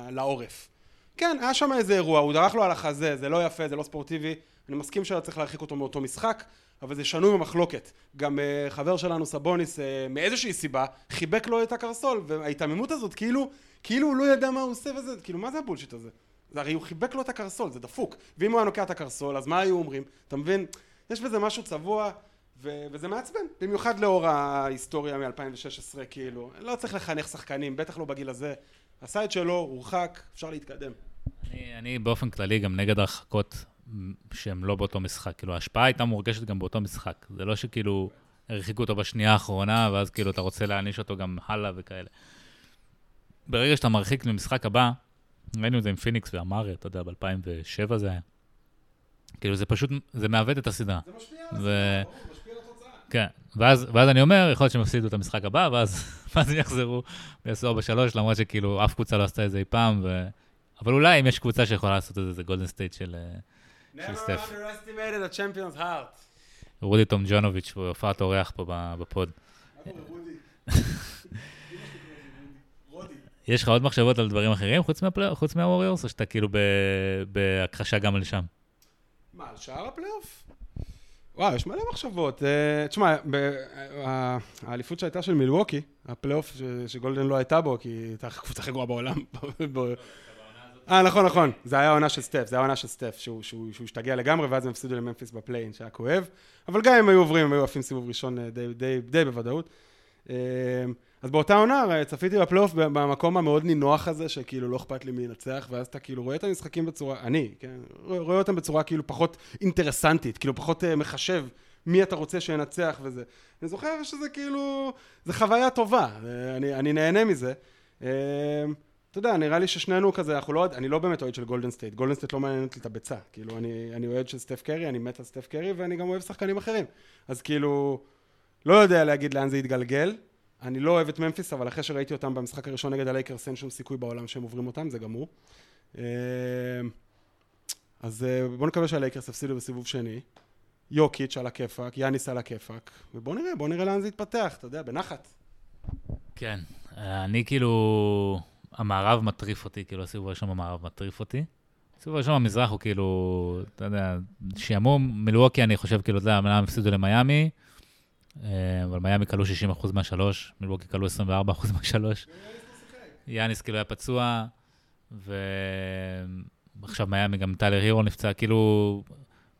לעורף. כן, היה שם איזה אירוע, הוא דרך לו על החזה, זה לא יפה, זה לא ספורטיבי. אני מסכים שהיה צריך להרחיק אותו מאותו משחק, אבל זה שנוי במחלוקת. גם uh, חבר שלנו, סבוניס, uh, מאיזושהי סיבה, חיבק לו את הקרסול, וההיתממות הזאת, כאילו, כאילו הוא לא ידע מה הוא עושה וזה, כאילו, מה זה הבולשיט הזה? זה הרי הוא חיבק לו את הקרסול, זה דפוק. ואם הוא היה נוקע את הקרסול, אז מה היו אומרים? אתה מבין? יש בזה משהו צבוע, ו- וזה מעצבן, במיוחד לאור ההיסטוריה מ-2016, כאילו, לא צריך לחנך שחקנים, בטח לא בגיל הזה. עשה את שלו, הורחק, אפשר להתקדם. אני, אני באופן כללי גם נגד הרחקות שהן לא באותו משחק. כאילו, ההשפעה הייתה מורגשת גם באותו משחק. זה לא שכאילו הרחיקו אותו בשנייה האחרונה, ואז כאילו אתה רוצה להעניש אותו גם הלאה וכאלה. ברגע שאתה מרחיק למשחק הבא, ראינו את זה עם פיניקס ואמרי, אתה יודע, ב-2007 זה היה. כאילו זה פשוט, זה מעוות את הסדרה. זה משפיע על הסדרה, משפיע על התוצאה. כן, ואז, ואז אני אומר, יכול להיות שהם יפסידו את המשחק הבא, ואז, ואז יחזרו ויעשו 4-3, למרות שכאילו אף קבוצה לא עשתה את זה אי פעם, ו... אבל אולי אם יש קבוצה שיכולה לעשות את זה, זה גולדן סטייט של, אה, של סטף. רודי טומיאנוביץ', בהופעת אורח פה בפוד. יש לך עוד מחשבות על דברים אחרים. חוץ מהווריורס, או שאתה כאילו בהכחשה גם על שאר? מה, על שאר הפלייאוף? וואו, יש מלא מחשבות. אה, תשמע, אה, האליפות שהייתה של מילווקי, הפלייאוף שגולדן לא הייתה בו, כי הייתה הקבוצה הכי גרועה בעולם. אה, נכון, נכון. זה היה העונה של סטף, זה היה העונה של סטף, שהוא, השתגע לגמרי, ואז הם הפסידו לממפיס בפליי-אין, שהיה כואב. אבל גם אם היו עוברים, הם היו עפים סיבוב ראשון אה, די בוודאות. אז באותה עונה צפיתי בפלייאוף במקום המאוד נינוח הזה, שכאילו לא אכפת לי מי ינצח, ואז אתה כאילו רואה את המשחקים בצורה, אני, כן, רואה אותם בצורה כאילו פחות אינטרסנטית, כאילו פחות אה, מחשב מי אתה רוצה שינצח וזה. אני זוכר שזה כאילו, זה חוויה טובה, אני, אני נהנה מזה. אה, אתה יודע, נראה לי ששנינו כזה, אנחנו לא, אני לא באמת אוהד של גולדן סטייט, גולדן סטייט לא מעניינת לי את הביצה, כאילו אני, אני אוהד של סטף קרי, אני מת על סטף קרי ואני גם אוהב שחקנים אחרים, אז כאילו, לא יודע להגיד לאן זה יתגלגל, אני לא אוהב את ממפיס, אבל אחרי שראיתי אותם במשחק הראשון נגד הלייקרס, אין שום סיכוי בעולם שהם עוברים אותם, זה גמור. אה, אז אה, בואו נקווה שהלייקרס יפסידו בסיבוב שני. יוקיץ' על הכיפאק, יאניס על הכיפאק, ובואו נראה, בואו נראה לאן זה יתפתח, אתה יודע, בנחת. כן, אני כאילו, המערב מטריף אותי, כאילו הסיבוב הראשון במערב מטריף אותי. הסיבוב הראשון במזרח הוא כאילו, אתה יודע, שעמום, מילווקי אני חושב, כאילו, אתה יודע, למה הפסידו למיאמי. אה, אבל מיאמי קלעו 60% מהשלוש, מילווקי קלעו 24% מהשלוש. יאניס כאילו היה פצוע, ועכשיו מיאמי גם טיילר הירו נפצע, כאילו,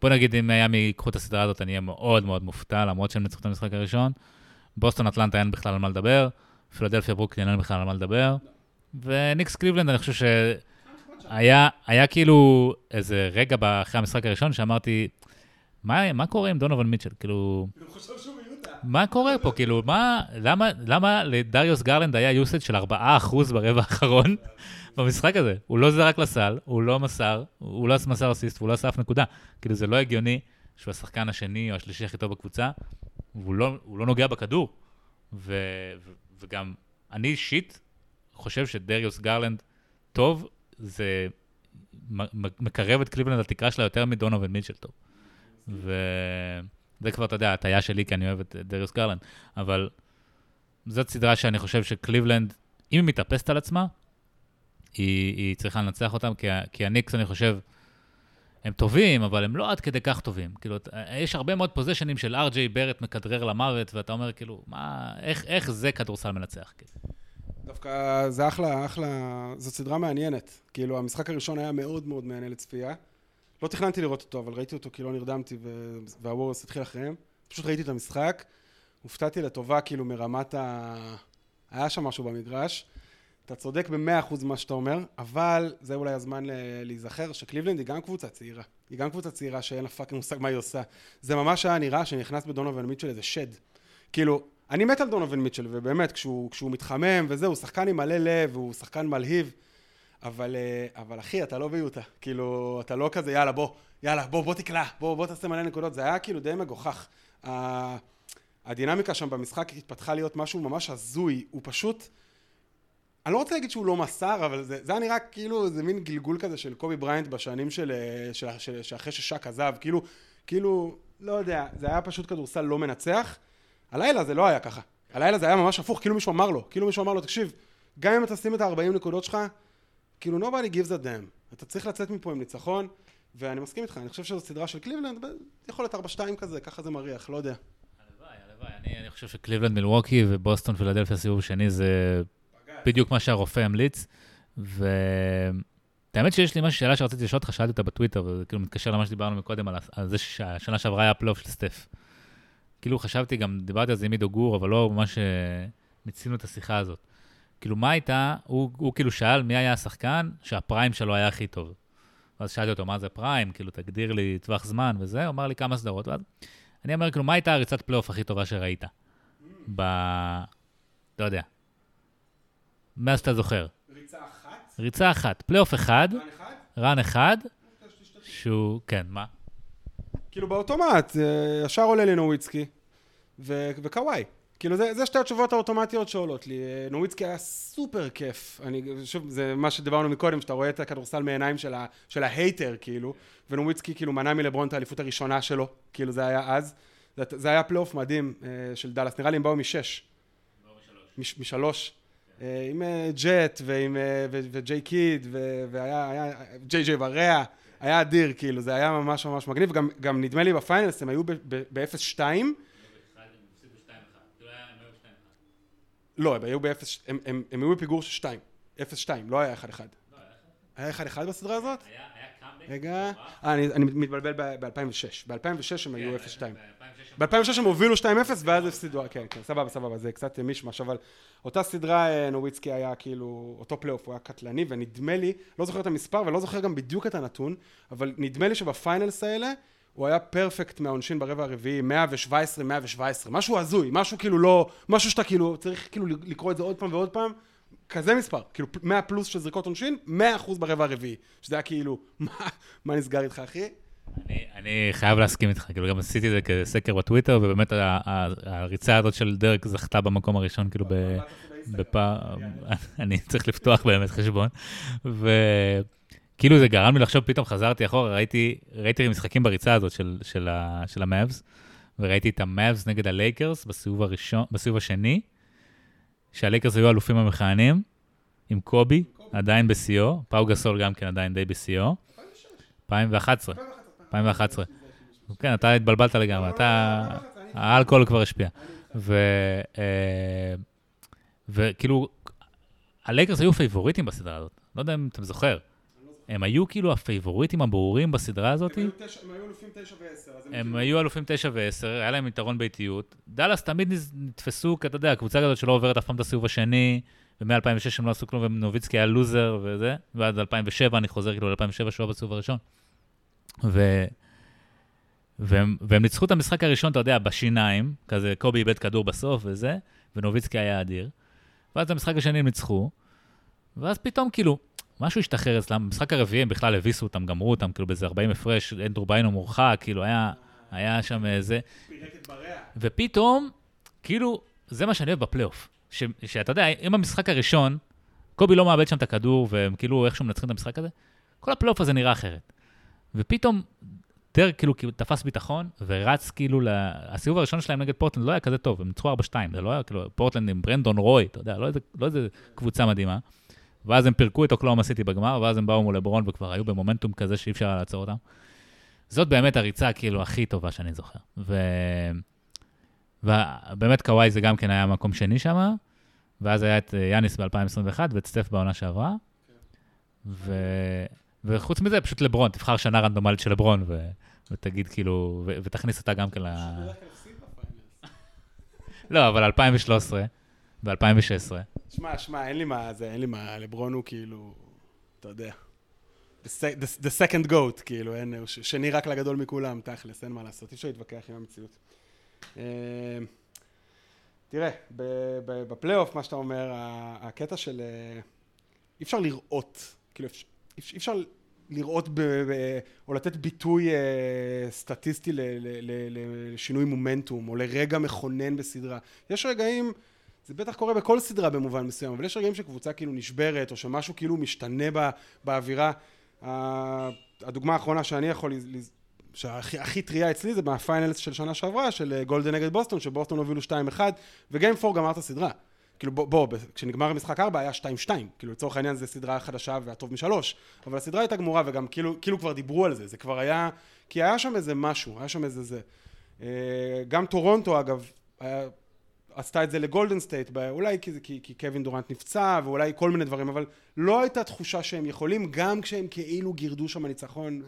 בוא נגיד אם מיאמי ייקחו את הסדרה הזאת, אני אהיה מאוד מאוד מופתע, למרות שהם ניצחו את המשחק הראשון. בוסטון אטלנטה אין בכלל על מה לדבר, פילדלפיה ברוקלין אין בכלל על מה לדבר, וניקס קליבלנד, אני חושב שהיה היה כאילו איזה רגע אחרי המשחק הראשון שאמרתי, מה, מה קורה עם דונובל מיטשל? כאילו... מה קורה פה? כאילו, מה, למה, למה לדריוס גרלנד היה יוסד של 4% ברבע האחרון במשחק הזה? הוא לא זרק לסל, הוא לא מסר, הוא לא מסר אסיסט, והוא לא עשה אף נקודה. כאילו, זה לא הגיוני שהוא השחקן השני או השלישי הכי טוב בקבוצה, והוא לא, לא נוגע בכדור. ו, ו, וגם, אני אישית חושב שדריוס גרלנד טוב, זה מקרב את קליבלנד לתקרה שלה יותר מדונובן מיטשל טוב. ו... זה כבר, אתה יודע, ההטיה שלי, כי אני אוהב את דריוס גרלנד, אבל זאת סדרה שאני חושב שקליבלנד, אם היא מתאפסת על עצמה, היא, היא צריכה לנצח אותם, כי, כי הניקס, אני חושב, הם טובים, אבל הם לא עד כדי כך טובים. כאילו, יש הרבה מאוד possession ים של אר.ג'יי בארט מכדרר למוות, ואתה אומר, כאילו, מה, איך, איך זה כדורסל מנצח? כאילו? דווקא זה אחלה, אחלה, זו סדרה מעניינת. כאילו, המשחק הראשון היה מאוד מאוד מעניין לצפייה. לא תכננתי לראות אותו, אבל ראיתי אותו כי לא נרדמתי והווריורס התחיל אחריהם. פשוט ראיתי את המשחק, הופתעתי לטובה כאילו מרמת ה... היה שם משהו במגרש. אתה צודק במאה אחוז מה שאתה אומר, אבל זה אולי הזמן להיזכר שקליבלנד היא גם קבוצה צעירה. היא גם קבוצה צעירה שאין לה fucking מושג מה היא עושה. זה ממש היה נראה שנכנס בדונובן מיטשל איזה שד. כאילו, אני מת על דונובל מיטשל, ובאמת, כשהוא, כשהוא מתחמם וזהו, הוא שחקן עם מלא לב, הוא שחקן מלהיב. אבל, אה, אבל אחי, אתה לא ביוטה. כאילו, אתה לא כזה, יאללה, בוא, יאללה, בוא, בוא תקלע, בוא, בוא תעשה מלא נקודות. זה היה כאילו די מגוחך. הדינמיקה שם במשחק התפתחה להיות משהו ממש הזוי. הוא פשוט... אני לא רוצה להגיד שהוא לא מסר, אבל זה, זה היה נראה כאילו, זה מין גלגול כזה של קובי בריינט בשנים של, אה, של, של, של אחרי ששק עזב. כאילו, כאילו, לא יודע, זה היה פשוט כדורסל לא מנצח. הלילה זה לא היה ככה. הלילה זה היה ממש הפוך, כאילו מישהו אמר לו, כאילו מישהו אמר לו, תקשיב, גם אם אתה שם את ה-40 נקודות שלך, כאילו nobody gives a damn. אתה צריך לצאת מפה עם ניצחון, ואני מסכים איתך, אני חושב שזו סדרה של קליבלנד, יכול להיות 4-2 כזה, ככה זה מריח, לא יודע. הלוואי, הלוואי. אני, אני חושב שקליבלנד מילווקי ובוסטון פילדלפיה סיבוב שני זה בדיוק מה שהרופא המליץ. והאמת שיש לי משהו, שאלה שרציתי לשאול אותך, שאלתי אותה בטוויטר, וזה כאילו מתקשר למה שדיברנו מקודם, על, על זה שהשנה שעברה היה פלייאוף של סטף. כאילו חשבתי, גם דיברתי על זה עם עידו גור, אבל לא ממש אה, מיצינו את השיחה הזאת. כאילו, מה הייתה, הוא, הוא כאילו שאל מי היה השחקן שה prime שלו היה הכי טוב. ואז שאלתי אותו, מה זה prime? כאילו, תגדיר לי טווח זמן וזה, הוא אמר לי כמה סדרות. ואז אני אומר, כאילו, מה הייתה הריצת פלייאוף הכי טובה שראית? ב... לא יודע. מאז שאתה זוכר. ריצה אחת? ריצה אחת. פלייאוף אחד. run אחד? run אחד, שהוא, כן, מה? כאילו באוטומט, אה, ישר עולה לי נוביצקי. ו- וקוואי. כאילו, זה, זה שתי התשובות האוטומטיות שעולות לי. אה, נוביצקי היה סופר כיף. אני, שוב, זה מה שדיברנו מקודם, שאתה רואה את הכדורסל מעיניים של, ה, של ה hater, כאילו, ונוביצקי כאילו מנע מלברון את האליפות הראשונה שלו, כאילו זה היה אז. זה, זה היה פלייאוף מדהים אה, של דאלאס, נראה לי הם באו משש. מש, משלוש. אה, עם אה, ג'ט ועם אה, ו- וג'יי קיד, ו- והיה, היה, ג'יי ג'יי בריאה, היה אדיר, כאילו, זה היה ממש ממש מגניב. גם, גם נדמה לי ב Finals הם היו ב-0-2. לא, הם היו ב-0, הם, הם, הם היו בפיגור של 2, 0-2, לא היה 1-1. היה 1-1 בסדרה הזאת? רגע, אה, אני, אני מתבלבל ב-2006. ב-2006 הם היו 0-2. ב-2006 הם הובילו 2-0 ואז הפסידו, כן, כן, סבבה, סבבה, זה קצת מישמש, אבל אותה סדרה אה, נוביצקי היה כאילו, אותו פלייאוף הוא היה קטלני, ונדמה לי, לא זוכר את המספר ולא זוכר גם בדיוק את הנתון, אבל נדמה לי שבפיינלס האלה, הוא היה פרפקט מהעונשין ברבע הרביעי, 117, 117, משהו הזוי, משהו כאילו לא, משהו שאתה כאילו, צריך כאילו לקרוא את זה עוד פעם ועוד פעם, כזה מספר, כאילו 100 פלוס של זריקות עונשין, 100 אחוז ברבע הרביעי, שזה היה כאילו, מה, מה נסגר איתך אחי? אני, אני חייב להסכים איתך, כאילו גם עשיתי את זה כסקר בטוויטר, ובאמת הריצה הזאת של דרק זכתה במקום הראשון, כאילו בפעם, אני צריך לפתוח באמת חשבון, וכאילו זה גרם לי לחשוב, פתאום חזרתי אחורה, ראיתי, ראיתי משחקים בריצה הזאת של, של, של המאבס, וראיתי את המאבס נגד הלייקרס בסיבוב הראשון, בסיבוב השני, שהלייקרס היו אלופים המכהנים, עם קובי, עדיין בשיאו, פאו גסול גם כן עדיין די בשיאו. 2011. 2011. כן, אתה התבלבלת לגמרי, אתה... האלכוהול כבר השפיע. וכאילו, הלייקרס היו פייבוריטים בסדרה הזאת. לא יודע אם אתה זוכר. הם היו כאילו הפייבוריטים הברורים בסדרה הזאת. הם היו אלופים 9 ו-10. הם היו אלופים 9 ו-10, היה להם יתרון ביתיות. דאלאס תמיד נתפסו, אתה יודע, קבוצה כזאת שלא עוברת אף פעם את הסיבוב השני, ומ-2006 הם לא עשו כלום, ונוביצקי היה לוזר וזה, ועד 2007, אני חוזר כאילו ל-2007, שהוא היה בסיבוב הראשון. ו... והם, והם ניצחו את המשחק הראשון, אתה יודע, בשיניים, כזה קובי איבד כדור בסוף וזה, ונוביצקי היה אדיר. ואז במשחק השני הם ניצחו, ואז פתאום כאילו, משהו השתחרר אצלם, במשחק הרביעי הם בכלל הביסו אותם, גמרו אותם, כאילו באיזה 40 הפרש, אנדרו ביינו מורחק, כאילו היה, היה שם איזה... ופתאום, כאילו, זה מה שאני אוהב בפלייאוף. שאתה יודע, אם המשחק הראשון, קובי לא מאבד שם את הכדור, והם כאילו איכשהו מנצחים את המשחק הזה, כל הפלייאוף הזה נראה אחרת. ופתאום דרק כאילו תפס ביטחון, ורץ כאילו, לה... הסיבוב הראשון שלהם נגד פורטלנד לא היה כזה טוב, הם ניצחו 4-2, זה לא היה כאילו, פורטלנד עם ברנדון רוי, אתה יודע, לא איזה, לא איזה קבוצה מדהימה. ואז הם פירקו את אוקלהומה סיטי בגמר, ואז הם באו מול לברון וכבר היו במומנטום כזה שאי אפשר לעצור אותם. זאת באמת הריצה כאילו הכי טובה שאני זוכר. ו... ובאמת קוואי זה גם כן היה מקום שני שם, ואז היה את יאניס ב-2021 ואת סטף בעונה שעברה. ו... וחוץ מזה, פשוט לברון, תבחר שנה רנדומלית של לברון, ו... ותגיד כאילו, ו... ותכניס אותה גם כן ל... לא, אבל 2013 ו-2016. שמע, שמע, אין לי מה, זה, אין לי מה, לברון הוא כאילו, אתה יודע. The, the, second goat, כאילו, אין, שני רק לגדול מכולם, תכלס, אין מה לעשות, אי אפשר להתווכח עם המציאות. Uh, תראה, בפלייאוף, מה שאתה אומר, הקטע של... אה, אי אפשר לראות, כאילו, אי אפשר לראות ב, ב, או לתת ביטוי uh, סטטיסטי ל, ל, ל, לשינוי מומנטום, או לרגע מכונן בסדרה. יש רגעים... זה בטח קורה בכל סדרה במובן מסוים, אבל יש רגעים שקבוצה כאילו נשברת, או שמשהו כאילו משתנה בא, באווירה. הדוגמה האחרונה שאני יכול, שהכי טריה אצלי זה מה Finals של שנה שעברה, של גולדן נגד בוסטון, שבוסטון הובילו 2-1, ו game 4 גמר את הסדרה. כאילו בוא, בוא, כשנגמר המשחק 4 היה 2-2, כאילו לצורך העניין זו סדרה חדשה והטוב משלוש, אבל הסדרה הייתה גמורה וגם כאילו, כאילו כבר דיברו על זה, זה כבר היה, כי היה שם איזה משהו, היה שם איזה זה. גם טורונטו אגב, היה עשתה את זה לגולדן סטייט, אולי כי, כי, כי קווין דורנט נפצע ואולי כל מיני דברים, אבל לא הייתה תחושה שהם יכולים, גם כשהם כאילו גירדו שם ניצחון.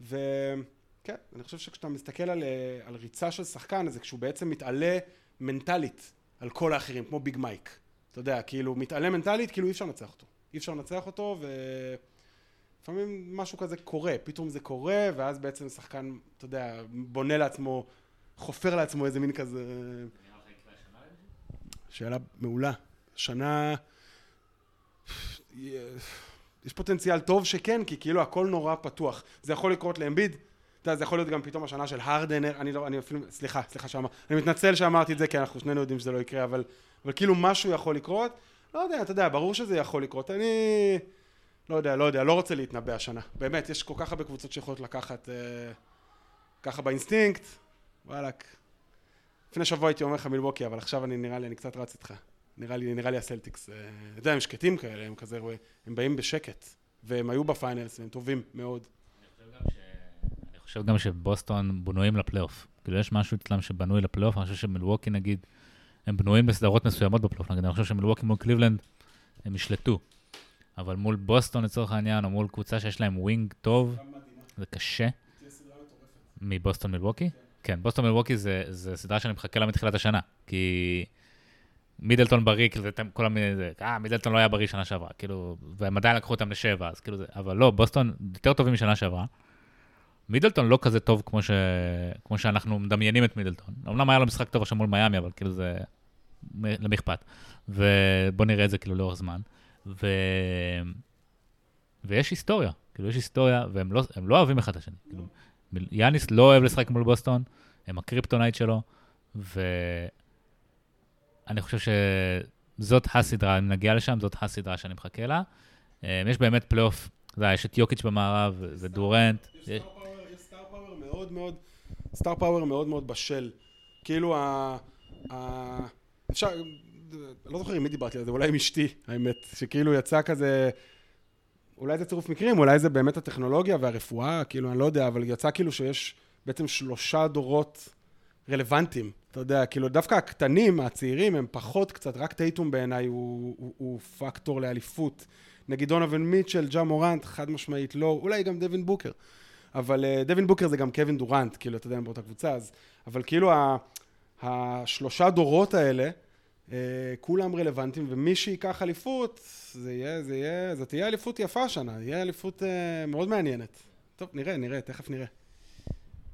וכן, אני חושב שכשאתה מסתכל על, על ריצה של שחקן, אז כשהוא בעצם מתעלה מנטלית על כל האחרים, כמו ביג מייק. אתה יודע, כאילו, מתעלה מנטלית, כאילו אי אפשר לנצח אותו. אי אפשר לנצח אותו, ולפעמים משהו כזה קורה, פתאום זה קורה, ואז בעצם שחקן, אתה יודע, בונה לעצמו, חופר לעצמו איזה מין כזה... שאלה מעולה. שנה... יש פוטנציאל טוב שכן, כי כאילו הכל נורא פתוח. זה יכול לקרות לאמביד, אתה יודע, זה יכול להיות גם פתאום השנה של הרדנר, אני לא, אני אפילו, סליחה, סליחה שאמר, אני מתנצל שאמרתי את זה, כי אנחנו שנינו יודעים שזה לא יקרה, אבל, אבל כאילו משהו יכול לקרות, לא יודע, אתה יודע, ברור שזה יכול לקרות, אני לא יודע, לא יודע, לא רוצה להתנבא השנה, באמת, יש כל כך הרבה קבוצות שיכולות לקחת אה, ככה באינסטינקט, וואלכ. לפני שבוע הייתי אומר לך מילווקי, אבל עכשיו אני נראה לי, אני קצת רץ איתך. נראה לי, נראה לי הסלטיקס. אה, אתה יודע, הם שקטים כאלה, הם כזה, הם באים בשקט. והם היו ב Finals, והם טובים מאוד. אני חושב גם שבוסטון בנויים לפלייאוף. כאילו, יש משהו אצלם שבנוי לפלייאוף, אני חושב שמילווקי, נגיד, הם בנויים לסדרות מסוימות בפלייאוף. נגיד, אני חושב שמילווקי מול קליבלנד, הם ישלטו. אבל מול בוסטון לצורך העניין, או מול קבוצה שיש להם wing טוב, זה קשה. מבוסטון מילווקי? כן, בוסטון מילווקי זה, זה סדרה שאני מחכה לה מתחילת השנה, כי מידלטון בריא, כאילו, כל המיני, זה, אה, מידלטון לא היה בריא שנה שעברה, כאילו, והם עדיין לקחו אותם לשבע, אז כאילו זה, אבל לא, בוסטון יותר טובים משנה שעברה. מידלטון לא כזה טוב כמו, ש... כמו שאנחנו מדמיינים את מידלטון. אמנם היה לו משחק טוב עכשיו מול מיאמי, אבל כאילו זה... למי אכפת? ובוא נראה את זה כאילו לאורך זמן. ו... ויש היסטוריה, כאילו יש היסטוריה, והם לא, לא אוהבים אחד את השני. כאילו, יאניס לא אוהב לשחק מול בוסטון, הם ה kryptonite שלו, ואני חושב שזאת הסדרה, אם נגיע לשם, זאת הסדרה שאני מחכה לה. אה, יש באמת פלייאוף, יש את יוקיץ' במערב, ודורנט. יש star power מאוד מאוד, star power מאוד מאוד בשל. כאילו. אפשר, לא זוכר עם מי דיברתי על זה, אולי עם אשתי, האמת, שכאילו יצא כזה... אולי זה צירוף מקרים, אולי זה באמת הטכנולוגיה והרפואה, כאילו, אני לא יודע, אבל יצא כאילו שיש בעצם שלושה דורות רלוונטיים. אתה יודע, כאילו, דווקא הקטנים, הצעירים, הם פחות קצת, רק טייטום בעיניי הוא, הוא, הוא פקטור לאליפות. נגיד דונובין מיטשל, ג'ה מורנט, חד משמעית לא, אולי גם דווין בוקר. אבל uh, דווין בוקר זה גם קווין דורנט, כאילו, אתה יודע, הם באותה קבוצה, אז... אבל כאילו, ה, השלושה דורות האלה, כולם רלוונטיים, ומי שייקח אליפות, זה יהיה, זה יהיה, זאת תהיה אליפות יפה השנה, יהיה אליפות uh, מאוד מעניינת. טוב, נראה, נראה, תכף נראה.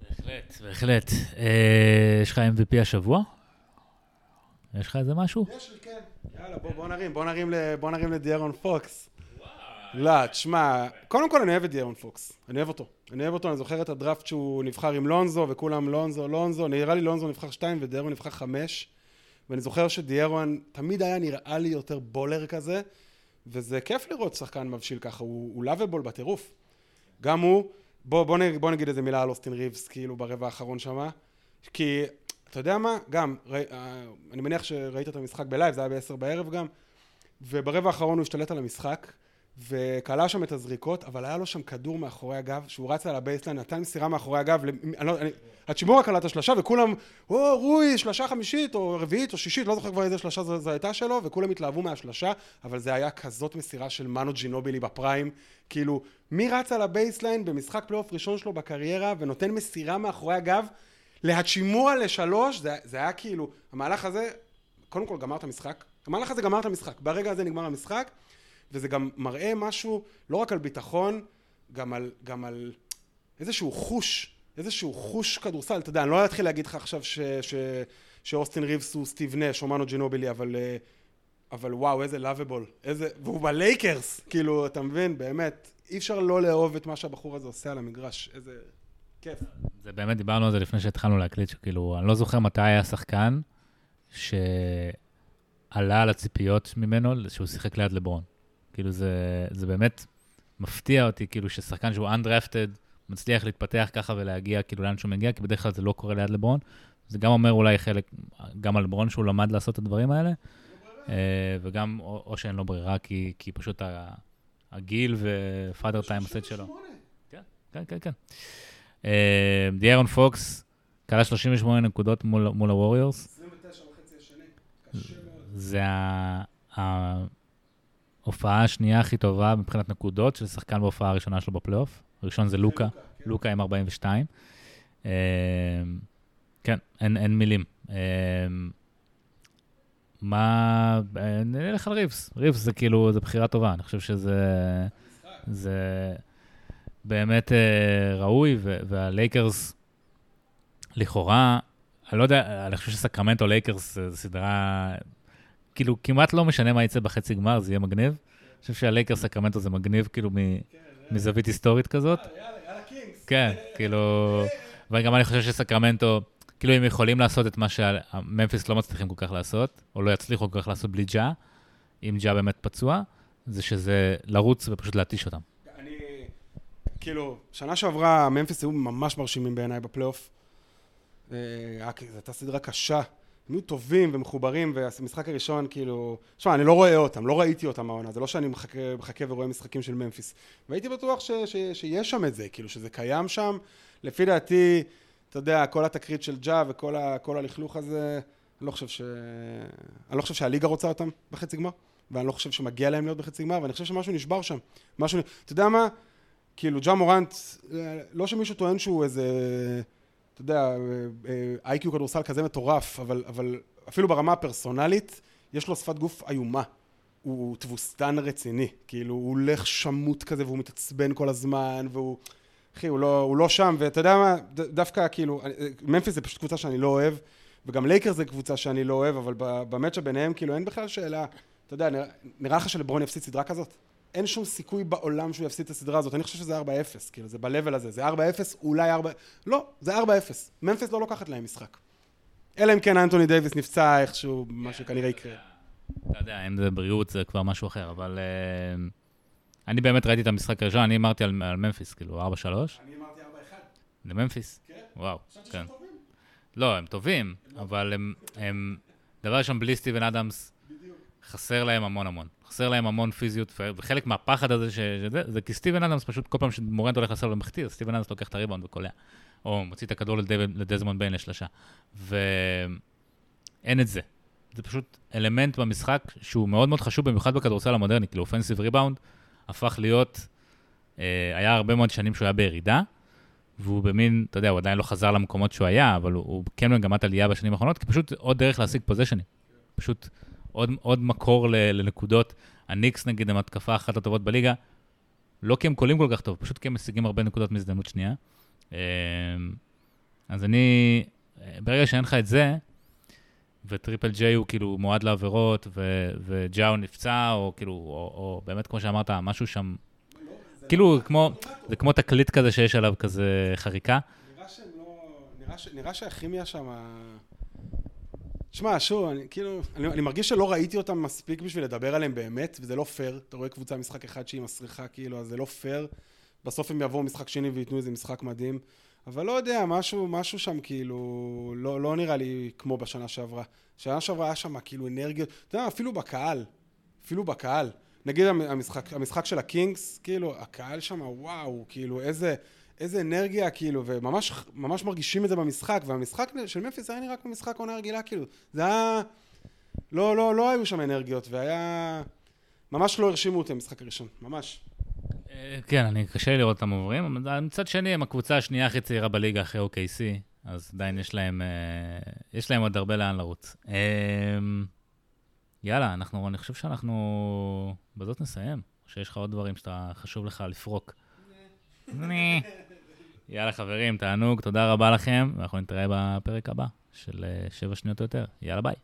בהחלט, בהחלט. Uh, יש לך MVP השבוע? יש לך איזה משהו? יש לי, כן. יאללה, בוא, בוא נרים, בוא נרים, בוא נרים לדיירון פוקס. לא, תשמע, קודם כל אני אוהב את דיירון פוקס, אני אוהב אותו. אני אוהב אותו, אני זוכר את הדראפט שהוא נבחר עם לונזו, וכולם לונזו, לונזו, נראה לי לונזו נבחר שתיים ודיירון נבחר חמש. ואני זוכר שדיירון תמיד היה נראה לי יותר baller כזה, וזה כיף לראות שחקן מבשיל ככה, הוא, הוא lovable בטירוף. גם הוא, בוא, בוא, בוא נגיד איזה מילה על אוסטין ריבס, כאילו ברבע האחרון שמה, כי אתה יודע מה, גם, ר, אה, אני מניח שראית את המשחק ב live, זה היה בעשר בערב גם, וברבע האחרון הוא השתלט על המשחק, וקלע שם את הזריקות, אבל היה לו שם כדור מאחורי הגב, שהוא רץ על ה baseline, נתן מסירה מאחורי הגב, אני לא, קלע את השלושה, וכולם, או, רוי, שלושה חמישית, או רביעית, או שישית, לא זוכר כבר איזה שלושה זו הייתה שלו, וכולם התלהבו מהשלושה, אבל זה היה כזאת מסירה של מנו ג'ינובילי ב prime, כאילו, מי רץ על ה baseline במשחק פלייאוף ראשון שלו בקריירה, ונותן מסירה מאחורי הגב, להצ'ימורה לשלוש, זה, זה היה כאילו, המהלך הזה, קודם כל גמר את המשחק, המהלך הזה גמר את המשחק, ברגע הזה נגמר המשחק, וזה גם מראה משהו לא רק על ביטחון, גם על, גם על איזשהו חוש, איזשהו חוש כדורסל, אתה יודע, אני לא אתחיל להגיד לך עכשיו ש, ש, שאוסטין ריבס הוא סטיב נש או מנו ג'ינובילי, אבל, אה, אבל וואו, איזה לאביבול, איזה, והוא בלייקרס, כאילו, אתה מבין, באמת, אי אפשר לא לאהוב את מה שהבחור הזה עושה על המגרש, איזה כיף. זה באמת, דיברנו על זה לפני שהתחלנו להקליט, שכאילו, אני לא זוכר מתי היה שחקן שעלה על הציפיות ממנו שהוא שיחק ליד לברון. כאילו זה, זה באמת מפתיע אותי, כאילו ששחקן שהוא undrafted מצליח להתפתח ככה ולהגיע כאילו לאן שהוא מגיע, כי בדרך כלל זה לא קורה ליד לברון. זה גם אומר אולי חלק, גם על לברון שהוא למד לעשות את הדברים האלה, אה, וגם, או, או שאין לו ברירה, כי, כי פשוט הגיל ופאדר טיים עושה את שלו. כן, כן, כן. כן. דיירון פוקס קלה 38 נקודות מול, מול הווריורס. 29 וחצי השני, זה ה... ההופעה השנייה הכי טובה מבחינת נקודות של שחקן בהופעה הראשונה שלו בפלייאוף. הראשון זה לוקה, כן. לוקה עם 42. אמ, כן, אין, אין מילים. אמ, מה... נלך על ריבס. ריבס זה כאילו, זה בחירה טובה. אני חושב שזה... זה באמת אה, ראוי, והלייקרס, לכאורה, אני לא יודע, אני חושב שסקרמנטו לייקרס זה סדרה כאילו, כמעט לא משנה מה יצא בחצי גמר, זה יהיה מגניב. אני חושב שהלייקרס סקרמנטו זה מגניב, כאילו, מזווית היסטורית כזאת. כן, כאילו... וגם אני חושב שסקרמנטו, כאילו הם יכולים לעשות את מה שהממפיס לא מצליחים כל כך לעשות, או לא יצליחו כל כך לעשות בלי ג'ה, אם ג'ה באמת פצוע, זה שזה לרוץ ופשוט להתיש אותם. אני, כאילו, שנה שעברה ממפיס היו ממש מרשימים בעיניי בפלייאוף. אה, זו הייתה סדרה קשה. הם היו טובים ומחוברים, והמשחק הראשון, כאילו... שמע, אני לא רואה אותם, לא ראיתי אותם העונה, זה לא שאני מחכה, מחכה ורואה משחקים של ממפיס. והייתי בטוח ש, ש, שיש שם את זה, כאילו, שזה קיים שם. לפי דעתי, אתה יודע, כל התקרית של ג'ה וכל הלכלוך הזה, אני לא חושב ש... אני לא חושב שהליגה רוצה אותם בחצי גמר, ואני לא חושב שמגיע להם להיות בחצי גמר, ואני חושב שמשהו נשבר שם. משהו... אתה יודע מה? כאילו, ג'ה מורנט, לא שמישהו טוען שהוא איזה... אתה יודע, איי-קיו כדורסל כזה מטורף, אבל, אבל אפילו ברמה הפרסונלית, יש לו שפת גוף איומה. הוא תבוסתן רציני, כאילו הוא הולך שמוט כזה והוא מתעצבן כל הזמן והוא... אחי, הוא לא, הוא לא שם, ואתה יודע מה, דווקא כאילו, ממפיס זה פשוט קבוצה שאני לא אוהב, וגם לייקר זה קבוצה שאני לא אוהב, אבל במצ'ה ביניהם כאילו אין בכלל שאלה, אתה יודע, נראה, נראה לך שלברון יפסיד סדרה כזאת? אין שום סיכוי בעולם שהוא יפסיד את הסדרה הזאת. אני חושב שזה 4-0, כאילו, זה ב-level הזה. זה 4-0, אולי 4... לא, זה 4-0. ממפיס לא לוקחת להם משחק. אלא אם כן אנטוני דייוויס נפצע איכשהו, מה שכנראה יקרה. אתה יודע, אם זה בריאות זה כבר משהו אחר, אבל... אה, אני באמת ראיתי את המשחק הראשון, אני אמרתי על ממפיס, כאילו, 4-3. אני אמרתי 4-1. לממפיס? כן. וואו, כן. לא, הם טובים, אבל הם... דבר ראשון, בלי סטיבן אדמס, חסר להם המון המון. חסר להם המון פיזיות, וחלק מהפחד הזה, שזה, זה כי סטיבן אדמס פשוט, כל פעם שמורנט הולך לסל ומחטיא, סטיבן אדמס לוקח את הריבאונד וקולע. או מוציא את הכדור לדזמונד ביין לשלושה. ואין את זה. זה פשוט אלמנט במשחק שהוא מאוד מאוד חשוב, במיוחד בכדורסל המודרני, כאילו offensive rebound הפך להיות, אה, היה הרבה מאוד שנים שהוא היה בירידה, והוא במין, אתה יודע, הוא עדיין לא חזר למקומות שהוא היה, אבל הוא, הוא כן במגמת עלייה בשנים האחרונות, כי פשוט עוד דרך להשיג פוזיישנים. פשוט עוד, עוד מקור לנקודות. הניקס נגיד הם התקפה אחת הטובות בליגה, לא כי הם קולים כל כך טוב, פשוט כי הם משיגים הרבה נקודות מהזדמנות שנייה. אמ, אז אני, ברגע שאין לך את זה, וטריפל ג'יי הוא כאילו מועד לעבירות, וג'או נפצע, או כאילו, או, או באמת כמו שאמרת, משהו שם, כאילו, כמו, זה כמו תקליט כזה שיש עליו כזה חריקה. נראה לא, נראה שהכימיה שם... שמע, שוב, אני כאילו, אני, אני מרגיש שלא ראיתי אותם מספיק בשביל לדבר עליהם באמת, וזה לא פייר. אתה רואה קבוצה משחק אחד שהיא מסריחה, כאילו, אז זה לא פייר. בסוף הם יבואו משחק שני וייתנו איזה משחק מדהים. אבל לא יודע, משהו, משהו שם כאילו, לא, לא נראה לי כמו בשנה שעברה. שנה שעברה היה שם כאילו אנרגיות, אתה יודע, אפילו בקהל, אפילו בקהל. נגיד המשחק, המשחק של הקינגס, כאילו, הקהל שם, וואו, כאילו, איזה... איזה אנרגיה, כאילו, וממש ממש מרגישים את זה במשחק, והמשחק של מפיס היה נראה כמו משחק עונה רגילה, כאילו, זה היה... לא, לא, לא היו שם אנרגיות, והיה... ממש לא הרשימו אותי המשחק הראשון, ממש. אה, כן, אני קשה לי לראות אותם עוברים. מצד שני, הם הקבוצה השנייה הכי צעירה בליגה אחרי OKC, אז עדיין יש להם, אה, יש להם עוד הרבה לאן לרוץ. אה, יאללה, אנחנו, אני חושב שאנחנו בזאת נסיים, או שיש לך עוד דברים שאתה חשוב לך לפרוק. יאללה חברים, תענוג, תודה רבה לכם, ואנחנו נתראה בפרק הבא של 7 שניות או יותר. יאללה ביי.